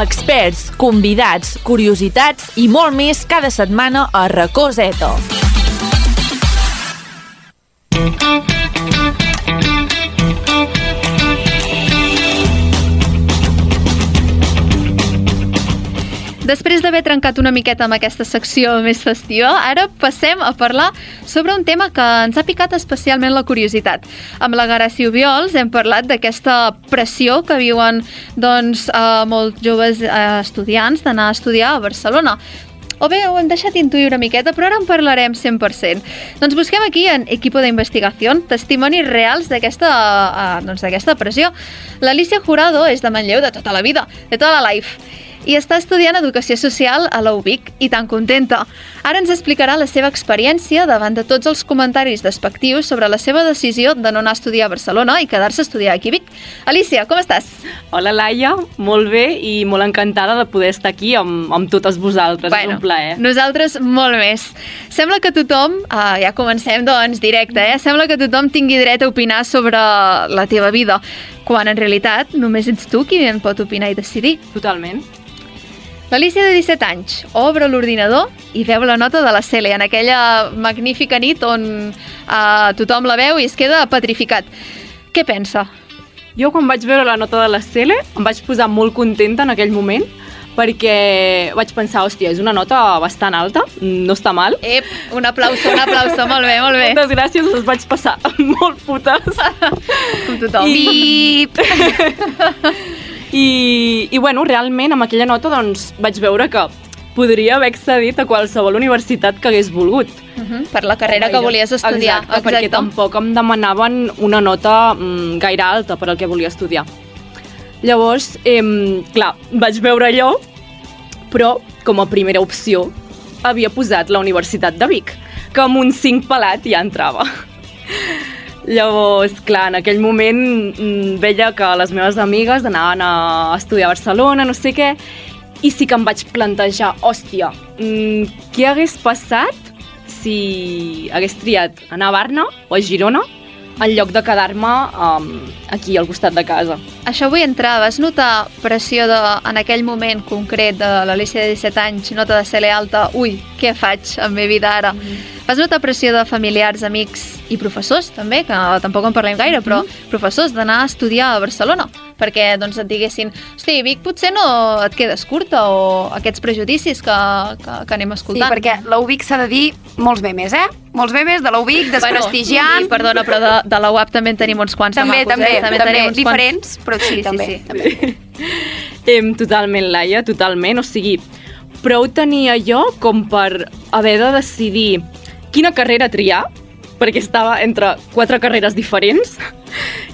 Experts, convidats, curiositats i molt més cada setmana a racó Zeta. Després d'haver trencat una miqueta amb aquesta secció més festiva, ara passem a parlar sobre un tema que ens ha picat especialment la curiositat. Amb la Garaci Obiols hem parlat d'aquesta pressió que viuen doncs, eh, molts joves eh, estudiants d'anar a estudiar a Barcelona. O bé, ho hem deixat intuir una miqueta, però ara en parlarem 100%. Doncs busquem aquí en Equipo d'Investigació testimonis reals d'aquesta eh, doncs pressió. L'Alicia Jurado és de Manlleu de tota la vida, de tota la life, i està estudiant Educació Social a la UBIC i tan contenta. Ara ens explicarà la seva experiència davant de tots els comentaris despectius sobre la seva decisió de no anar a estudiar a Barcelona i quedar-se a estudiar aquí a Vic. Alicia, com estàs? Hola, Laia. Molt bé i molt encantada de poder estar aquí amb, amb totes vosaltres. és un plaer. Nosaltres molt més. Sembla que tothom, ah, ja comencem doncs directe, eh? sembla que tothom tingui dret a opinar sobre la teva vida, quan en realitat només ets tu qui en pot opinar i decidir. Totalment. L'Alicia de 17 anys obre l'ordinador i veu la nota de la Cele en aquella magnífica nit on eh, tothom la veu i es queda petrificat. Què pensa? Jo quan vaig veure la nota de la Cele em vaig posar molt contenta en aquell moment perquè vaig pensar, hòstia, és una nota bastant alta, no està mal. Ep, un aplauso, un aplauso, molt bé, molt bé. Moltes gràcies, les vaig passar molt putes. Com tothom. I... I, I bueno, realment amb aquella nota doncs, vaig veure que podria haver accedit a qualsevol universitat que hagués volgut. Uh -huh, per la carrera que volies estudiar. Exacte, perquè tampoc em demanaven una nota mm, gaire alta per al que volia estudiar. Llavors, eh, clar, vaig veure allò, però com a primera opció havia posat la Universitat de Vic, que amb un 5 pelat ja entrava. Llavors, clar, en aquell moment mm, veia que les meves amigues anaven a estudiar a Barcelona, no sé què, i sí que em vaig plantejar, hòstia, mm, què hagués passat si hagués triat anar a Barna o a Girona en lloc de quedar-me um, aquí al costat de casa. Això vull entrar. Vas notar pressió de, en aquell moment concret de l'Alicia de 17 anys, nota de CL alta, ui, què faig amb meva vida ara? Mm -hmm. Vas notar pressió de familiars, amics i professors, també, que tampoc en parlem gaire, però mm professors d'anar a estudiar a Barcelona, perquè doncs, et diguessin, hosti, Vic, potser no et quedes curta, o aquests prejudicis que, que, que anem Sí, escoltant. perquè la UBIC s'ha de dir molts memes, eh? Molts memes de la UBIC, desprestigiant... Bueno, sí, perdona, però de, de la UAP també en tenim uns quants També, de macos, també, eh? també, tenim uns diferents, però sí, també, també. Em, totalment, Laia, totalment. O sigui, prou tenia jo com per haver de decidir quina carrera triar, perquè estava entre quatre carreres diferents,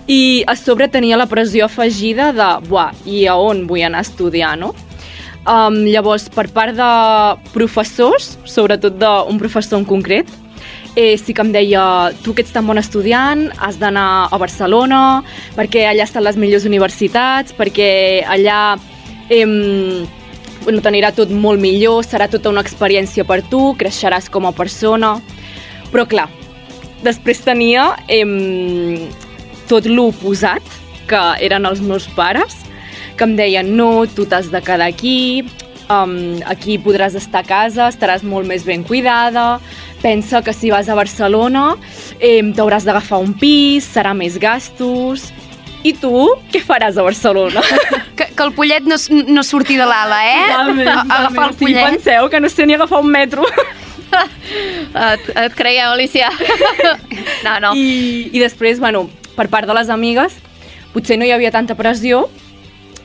i a sobre tenia la pressió afegida de, buah, i a on vull anar a estudiar, no? Um, llavors, per part de professors, sobretot d'un professor en concret, eh, sí que em deia, tu que ets tan bon estudiant, has d'anar a Barcelona, perquè allà estan les millors universitats, perquè allà eh, bueno, t'anirà tot molt millor, serà tota una experiència per tu, creixeràs com a persona... Però clar, després tenia eh, tot l'oposat, que eren els meus pares, que em deien, no, tu t'has de quedar aquí, um, aquí podràs estar a casa, estaràs molt més ben cuidada, pensa que si vas a Barcelona eh, t'hauràs d'agafar un pis, serà més gastos... I tu, què faràs a Barcelona? Que, que el pollet no, no surti de l'ala, eh? Totalment, A- Agafar el totalment. Sigui, pollet. penseu que no sé ni agafar un metro. Et, et creiem, Alicia. No, no. I, I després, bueno, per part de les amigues, potser no hi havia tanta pressió,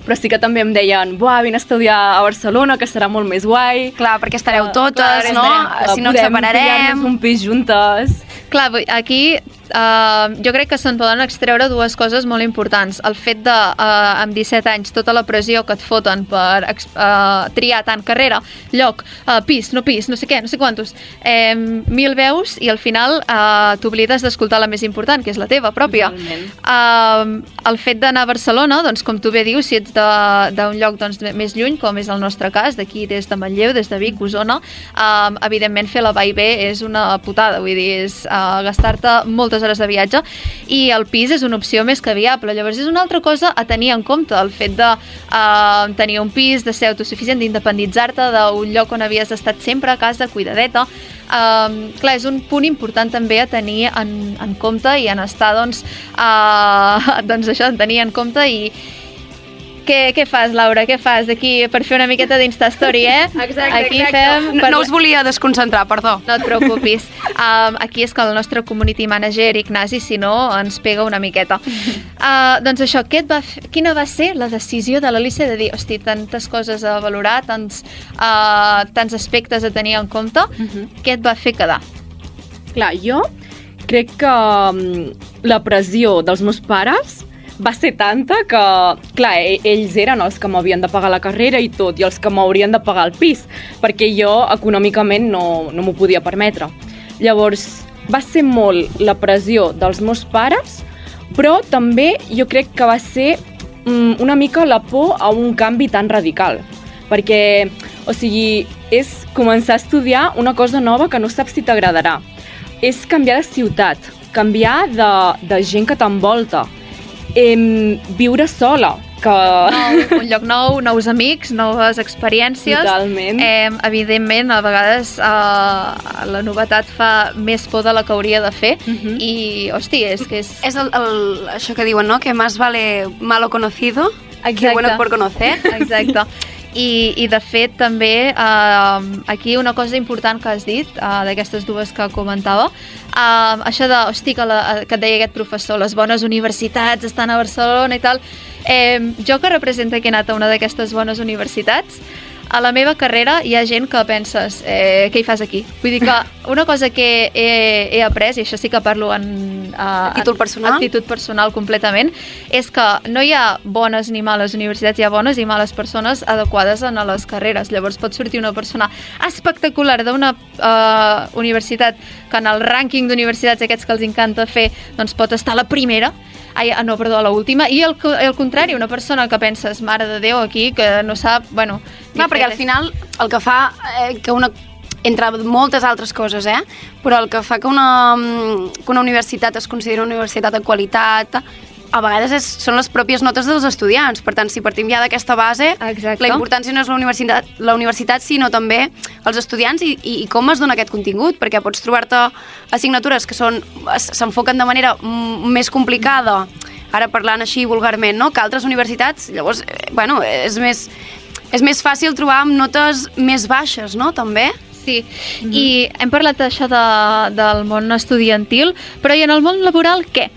però sí que també em deien, buah, vine a estudiar a Barcelona, que serà molt més guai. Clar, perquè estareu totes, Clar, no? estarem- Si no ens separarem. un pis juntes. Clar, aquí uh, jo crec que se'n poden extreure dues coses molt importants. El fet de, uh, amb 17 anys, tota la pressió que et foten per uh, triar tant carrera, lloc, uh, pis, no pis, no sé què, no sé quantos, eh, mil veus i al final uh, t'oblides d'escoltar la més important, que és la teva pròpia. Uh, el fet d'anar a Barcelona, doncs, com tu bé dius, si ets d'un lloc doncs, més lluny, com és el nostre cas, d'aquí des de Manlleu, des de Vic, Osona, uh, evidentment fer la va i ve és una putada, vull dir, és uh, gastar-te moltes hores de viatge i el pis és una opció més que viable. Llavors és una altra cosa a tenir en compte, el fet de uh, tenir un pis, de ser autosuficient, d'independitzar-te d'un lloc on havies estat sempre a casa, cuidadeta. Um, clar, és un punt important també a tenir en, en compte i en estar, doncs, uh, doncs això, en tenir en compte i, què, què fas, Laura? Què fas aquí per fer una miqueta d'Instastory, eh? Exacte, aquí exacte. Fem No, no us volia desconcentrar, perdó. No et preocupis. Um, aquí és que el nostre community manager, Ignasi, si no, ens pega una miqueta. Uh, doncs això, què et va f... quina va ser la decisió de l'Alicia de dir, hosti, tantes coses a valorar, tants, uh, tants aspectes a tenir en compte, uh -huh. què et va fer quedar? Clar, jo crec que mm, la pressió dels meus pares va ser tanta que, clar, e- ells eren els que m'havien de pagar la carrera i tot, i els que m'haurien de pagar el pis, perquè jo econòmicament no, no m'ho podia permetre. Llavors, va ser molt la pressió dels meus pares, però també jo crec que va ser mm, una mica la por a un canvi tan radical, perquè, o sigui, és començar a estudiar una cosa nova que no saps si t'agradarà. És canviar de ciutat, canviar de, de gent que t'envolta, em, viure sola, que... Nou, un lloc nou, nous amics, noves experiències. Totalment. Eh, evidentment, a vegades eh, la novetat fa més por de la que hauria de fer Mhm. i, hosti, és que és... És el, el, això que diuen, no? Que más vale malo conocido que Exacte. bueno por conocer. Exacte. I, I de fet també eh, aquí una cosa important que has dit eh, d'aquestes dues que comentava eh, això de, hosti, que, la, que et deia aquest professor, les bones universitats estan a Barcelona i tal eh, jo que representa que he anat a una d'aquestes bones universitats a la meva carrera hi ha gent que penses eh, què hi fas aquí? Vull dir que una cosa que he, he après, i això sí que parlo en... Uh, A títol personal? Actitud personal completament, és que no hi ha bones ni males universitats, hi ha bones i males persones adequades a les carreres. Llavors pot sortir una persona espectacular d'una uh, universitat que en el rànquing d'universitats aquests que els encanta fer doncs pot estar la primera Ai, ah, no, perdó, a la última. I el, el contrari, una persona que penses, mare de Déu, aquí, que no sap, bueno... Clar, perquè al final el que fa eh, que una entre moltes altres coses, eh? però el que fa que una, mm, que una universitat es consideri una universitat de qualitat a vegades és, són les pròpies notes dels estudiants. Per tant, si partim ja d'aquesta base, Exacte. la importància no és la universitat, la universitat sinó també els estudiants i, i, i com es dona aquest contingut, perquè pots trobar-te assignatures que s'enfoquen de manera mm, més complicada, ara parlant així vulgarment, no? que altres universitats, llavors, eh, bueno, és més, és més fàcil trobar amb notes més baixes, no?, també. Sí, i hem parlat d'això de, del món estudiantil, però i en el món laboral què?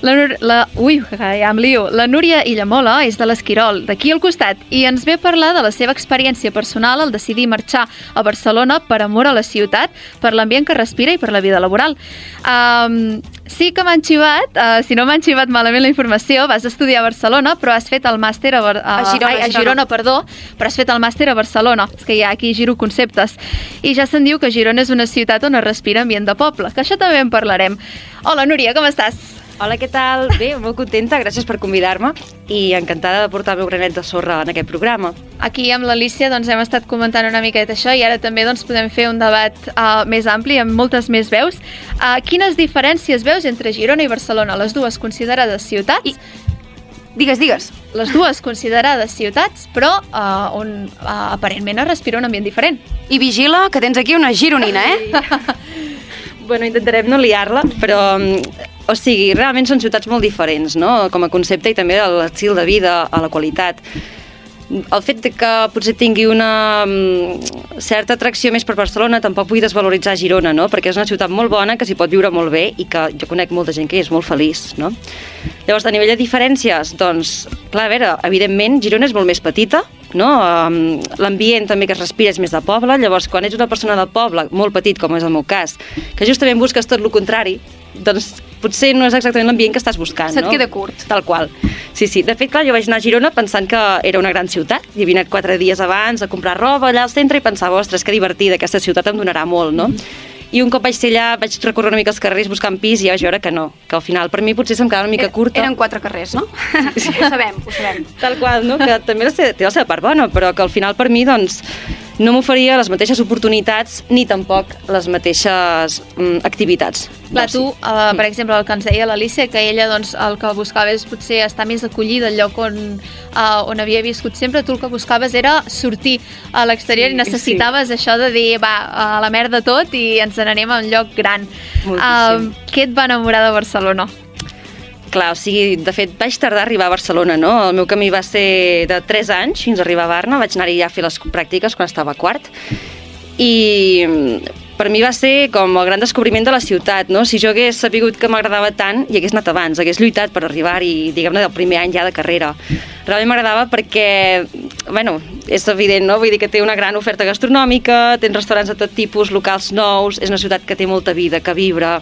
La, la, ui, ja em lio. La Núria Illamola és de l'Esquirol, d'aquí al costat, i ens ve a parlar de la seva experiència personal al decidir marxar a Barcelona per amor a la ciutat, per l'ambient que respira i per la vida laboral. Um, sí que m'han xivat, uh, si no m'han xivat malament la informació, vas estudiar a Barcelona, però has fet el màster a, Bar a, A Girona, ai, a Girona. Girona, perdó, però has fet el màster a Barcelona. És que ja aquí giro conceptes. I ja se'n diu que Girona és una ciutat on es respira ambient de poble, que això també en parlarem. Hola, Núria, com estàs? Hola, què tal? Bé, molt contenta, gràcies per convidar-me i encantada de portar el meu granet de sorra en aquest programa. Aquí amb l'Alicia doncs, hem estat comentant una miqueta això i ara també doncs, podem fer un debat uh, més ampli amb moltes més veus. Uh, quines diferències veus entre Girona i Barcelona, les dues considerades ciutats? I... Digues, digues. Les dues considerades ciutats, però uh, on uh, aparentment es respira un ambient diferent. I vigila, que tens aquí una gironina, eh? Bueno, intentarem no liar-la, però... O sigui, realment són ciutats molt diferents, no?, com a concepte i també a l'estil de vida, a la qualitat. El fet de que potser tingui una mm, certa atracció més per Barcelona tampoc vull desvaloritzar Girona, no?, perquè és una ciutat molt bona, que s'hi pot viure molt bé i que jo conec molta gent que és molt feliç, no? Llavors, a nivell de diferències, doncs, clar, a veure, evidentment, Girona és molt més petita, no? L'ambient també que es respira és més de poble, llavors quan ets una persona de poble, molt petit, com és el meu cas, que justament busques tot el contrari, doncs potser no és exactament l'ambient que estàs buscant, Se't no? queda curt. Tal qual. Sí, sí. De fet, clar, jo vaig anar a Girona pensant que era una gran ciutat. Hi havia anat quatre dies abans a comprar roba allà al centre i pensava, ostres, que divertida, aquesta ciutat em donarà molt, no? I un cop vaig ser allà, vaig recórrer una mica els carrers buscant pis i ja vaig veure que no, que al final per mi potser se'm quedava una mica curta. Eren quatre carrers, no? Sí. Ho sabem, ho sabem. Tal qual, no? que també té la seva part bona, però que al final per mi doncs, no m'oferia les mateixes oportunitats ni tampoc les mateixes mm, activitats. Clar, tu, uh, per exemple, el que ens deia l'Alicia, que ella doncs, el que buscava és potser estar més acollida al lloc on, uh, on havia viscut sempre, tu el que buscaves era sortir a l'exterior Sí, i necessitaves això de dir, va, a la merda tot i ens n'anem a un lloc gran. Moltíssim. Uh, què et va enamorar de Barcelona? Clar, o sigui, de fet, vaig tardar a arribar a Barcelona, no? El meu camí va ser de 3 anys fins a arribar a Barna, vaig anar-hi ja a fer les pràctiques quan estava a quart, i mm, per mi va ser com el gran descobriment de la ciutat, no? Si jo hagués sapigut que m'agradava tant, i hagués anat abans, hagués lluitat per arribar-hi, diguem-ne, del primer any ja de carrera. Realment m'agradava perquè, bueno, és evident, no? Vull dir que té una gran oferta gastronòmica, tens restaurants de tot tipus, locals nous, és una ciutat que té molta vida, que vibra.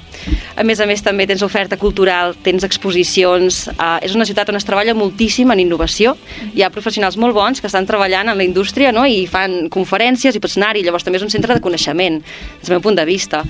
A més a més, també tens oferta cultural, tens exposicions, eh, és una ciutat on es treballa moltíssim en innovació. Hi ha professionals molt bons que estan treballant en la indústria no? i fan conferències i pots anar-hi, llavors també és un centre de coneixement, des del meu punt de vista.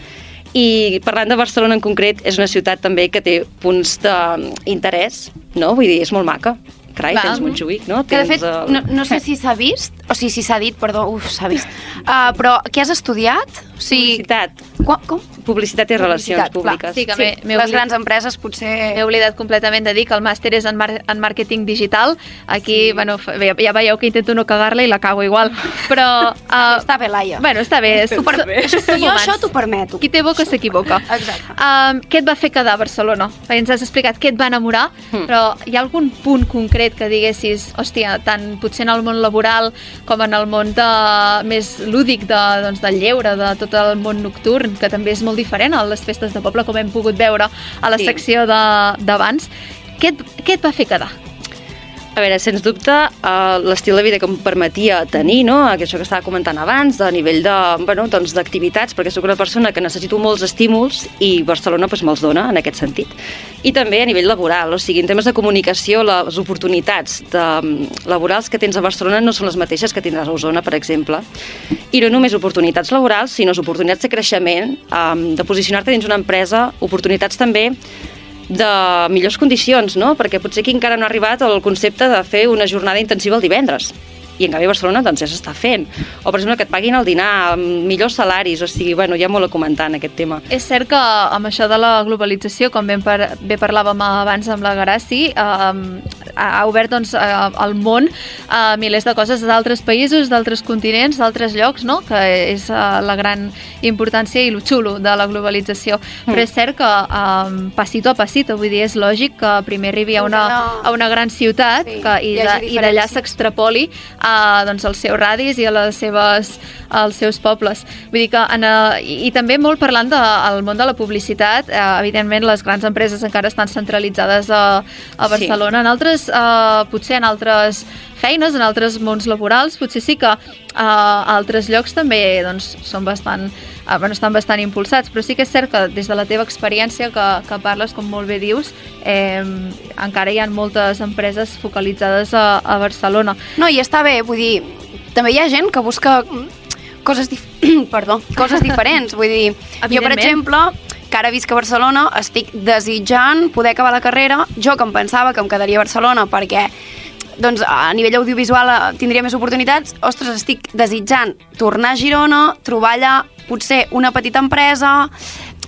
I parlant de Barcelona en concret, és una ciutat també que té punts d'interès, no? Vull dir, és molt maca. Carai, Val. tens Montjuïc, no? Que de fet, el- no, no sé si s'ha vist, o sigui, si s'ha dit, perdó, uf, s'ha vist. Uh, però què has estudiat? O sigui, Publicitat. Com? com? Publicitat i relacions Publicitat, públiques. Clar. Sí, que sí, m'he- m'he les oblidat- grans empreses potser... He oblidat completament de dir que el màster és en, mar en màrqueting digital. Aquí, sí. bueno, ja, ja veieu que intento no cagar-la i la cago igual. Però... Uh, Està bé, Laia. Bueno, està bé. T'ho per... Som Jo humans. això t'ho permeto. Qui té boca s'equivoca. Exacte. Um, què et va fer quedar a Barcelona? Perquè ens has explicat què et va enamorar, mm. però hi ha algun punt concret que diguessis, hòstia, tant potser en el món laboral com en el món de, més lúdic de, doncs, del lleure, de tot el món nocturn, que també és molt diferent a les festes de poble, com hem pogut veure a la Sí. secció d'abans. Què, et, què et va fer quedar? A veure, sens dubte, uh, l'estil de vida que em permetia tenir, no? això que estava comentant abans, a nivell de, bueno, doncs, d'activitats, perquè sóc una persona que necessito molts estímuls i Barcelona doncs, me'ls dona en aquest sentit. I també a nivell laboral, o sigui, en temes de comunicació, les oportunitats de, laborals que tens a Barcelona no són les mateixes que tindràs a Osona, per exemple. I no només oportunitats laborals, sinó oportunitats de creixement, um, de posicionar-te dins una empresa, oportunitats també de millors condicions, no? Perquè potser aquí encara no ha arribat el concepte de fer una jornada intensiva el divendres. I en canvi a Barcelona doncs, ja s'està fent. O, per exemple, que et paguin el dinar amb millors salaris. O sigui, bueno, hi ha molt a comentar en aquest tema. És cert que amb això de la globalització, com ben, par bé parlàvem abans amb la Garassi, eh, ha obert doncs, eh, al món eh, milers de coses d'altres països, d'altres continents, d'altres llocs, no? que és eh, la gran importància i lo xulo de la globalització. Mm. Però és cert que eh, passito a passito, vull dir, és lògic que primer arribi a una, a una gran ciutat Sí, que, i de- i d'allà s'extrapoli a doncs, els seus radis i a les seves, als seus pobles. Vull dir que en, eh, i, i també molt parlant del món de la publicitat, eh, evidentment les grans empreses encara estan centralitzades a, a Barcelona. Sí. En altres, eh, potser en altres feines, en altres mons laborals, potser sí que eh, a altres llocs també doncs, són bastant, eh, bueno, estan bastant impulsats, però sí que és cert que des de la teva experiència que, que parles, com molt bé dius, eh, encara hi ha moltes empreses focalitzades a, a Barcelona. No, i està bé, vull dir, també hi ha gent que busca coses, dif perdó, coses diferents. Vull dir, jo, per exemple, que ara visc a Barcelona, estic desitjant poder acabar la carrera. Jo que em pensava que em quedaria a Barcelona perquè doncs, a nivell audiovisual eh, tindria més oportunitats, ostres, estic desitjant tornar a Girona, trobar allà potser una petita empresa...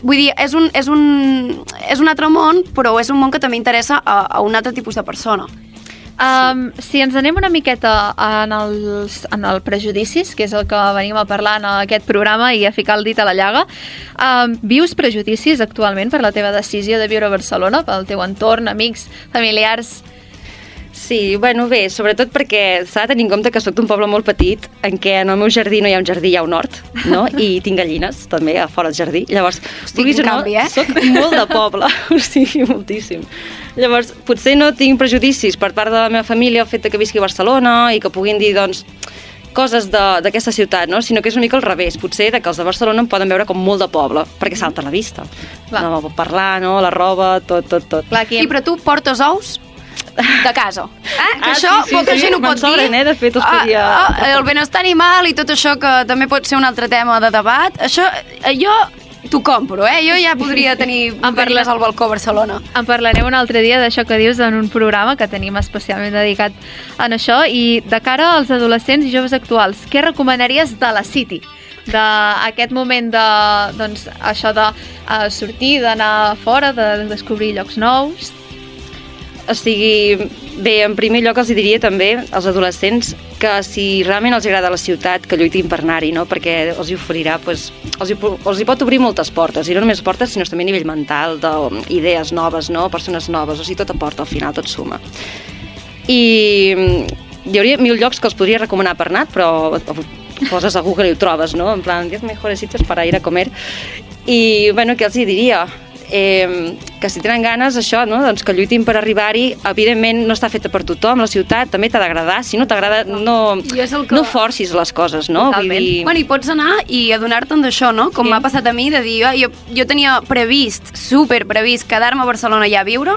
Vull dir, és un, és un, és un altre món, però és un món que també interessa a, a un altre tipus de persona. Um, si ens anem una miqueta en, els, en el prejudicis, que és el que venim a parlar en aquest programa i a ficar el dit a la llaga, um, vius prejudicis actualment per la teva decisió de viure a Barcelona, pel teu entorn, amics, familiars... Sí, bueno, bé, sobretot perquè s'ha de tenir en compte que sóc d'un poble molt petit en què en el meu jardí no hi ha un jardí, hi ha un hort, no? I tinc gallines, també, a fora del jardí. Llavors, Hosti, vulguis o no, canvi, eh? soc molt de poble, o sigui, moltíssim. Llavors, potser no tinc prejudicis per part de la meva família el fet de que visqui a Barcelona i que puguin dir, doncs, coses de- d'aquesta ciutat, no? sinó que és una mica al revés, potser de que els de Barcelona em poden veure com molt de poble, perquè salta a la vista. Clar. No, parlar, no? la roba, tot, tot, tot. Clar, aquí Sí, però tu portes ous de casa. Eh? Que Ah, això sí, sí, poca sí, gent ho pot sobren, dir. eh? De fet, Ah, podia- ah, el benestar animal i tot això que també pot ser un altre tema de debat, això eh, jo t'ho compro, eh? Jo ja podria tenir parla- gallines al balcó a Barcelona. En parlarem un altre dia d'això que dius en un programa que tenim especialment dedicat en això i de cara als adolescents i joves actuals, què recomanaries de la City? d'aquest moment de, doncs, això de uh, sortir, d'anar fora, de descobrir llocs nous. O sigui, bé, en primer lloc els diria també als adolescents que si realment els agrada la ciutat, que lluitin per anar-hi, no? perquè els hi oferirà, pues, els, hi, els hi pot obrir moltes portes, i no només portes, sinó també a nivell mental, d'idees noves, no? persones noves, o sigui, tot aporta al final, tot suma. I hi hauria mil llocs que els podria recomanar per anar, però poses a Google i ho trobes, no? En plan, 10 mejores sitios para ir a comer. I, bueno, què els hi diria? Eh, que si tenen ganes, això, no? doncs que lluitin per arribar-hi. Evidentment, no està feta per tothom, la ciutat també t'ha d'agradar. Si no t'agrada, no, que- no forcis les coses, no? Vull dir... Bueno, i pots anar i adonar-te'n d'això, no? Com Sí. m'ha passat a mi, de dir, ah, jo, jo tenia previst, super previst, quedar-me a Barcelona ja a viure,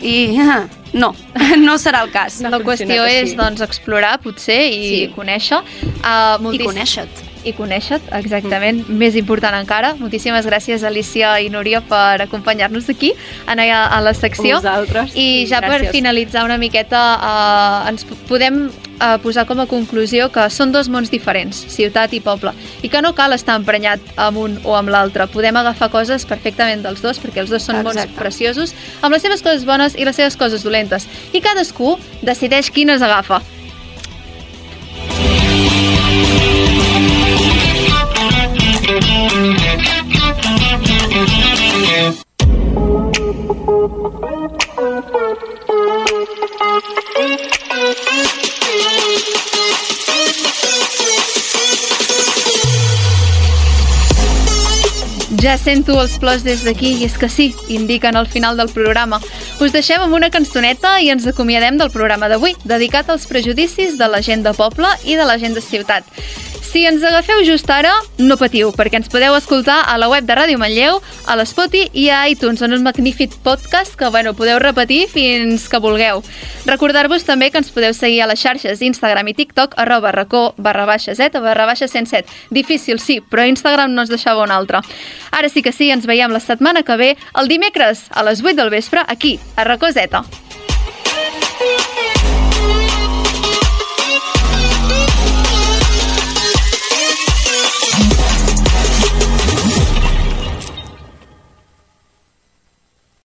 i no, no serà el cas. La qüestió és doncs, explorar, potser, i Sí. conèixer. Uh, I conèixer-te. I conèixer exactament, mm. més important encara. Moltíssimes gràcies, Alicia i Núria, per acompanyar-nos aquí, en, a, a la secció. Vosaltres. I ja per Gràcies. finalitzar una miqueta, uh, ens podem uh, posar com a conclusió que són dos mons diferents, ciutat i poble, i que no cal estar emprenyat amb un o amb l'altre. Podem agafar coses perfectament dels dos, perquè els dos són mons Exacte. preciosos, amb les seves coses bones i les seves coses dolentes. I cadascú decideix quines agafa. Ja sento els plors des d'aquí i és que sí, indiquen al final del programa. Us deixem amb una cançoneta i ens acomiadem del programa d'avui, dedicat als prejudicis de la gent de poble i de la gent de ciutat. Si ens agafeu just ara, no patiu, perquè ens podeu escoltar a la web de Ràdio Manlleu, a l'Spoti i a iTunes, en un magnífic podcast que bueno, podeu repetir fins que vulgueu. Recordar-vos també que ens podeu seguir a les xarxes Instagram i TikTok arroba racó barra baixa z barra baixa 107. Difícil, sí, però Instagram no ens deixava un altre. Ara sí que sí, ens veiem la setmana que ve, el dimecres a les 8 del vespre, aquí, a Racó Zeta.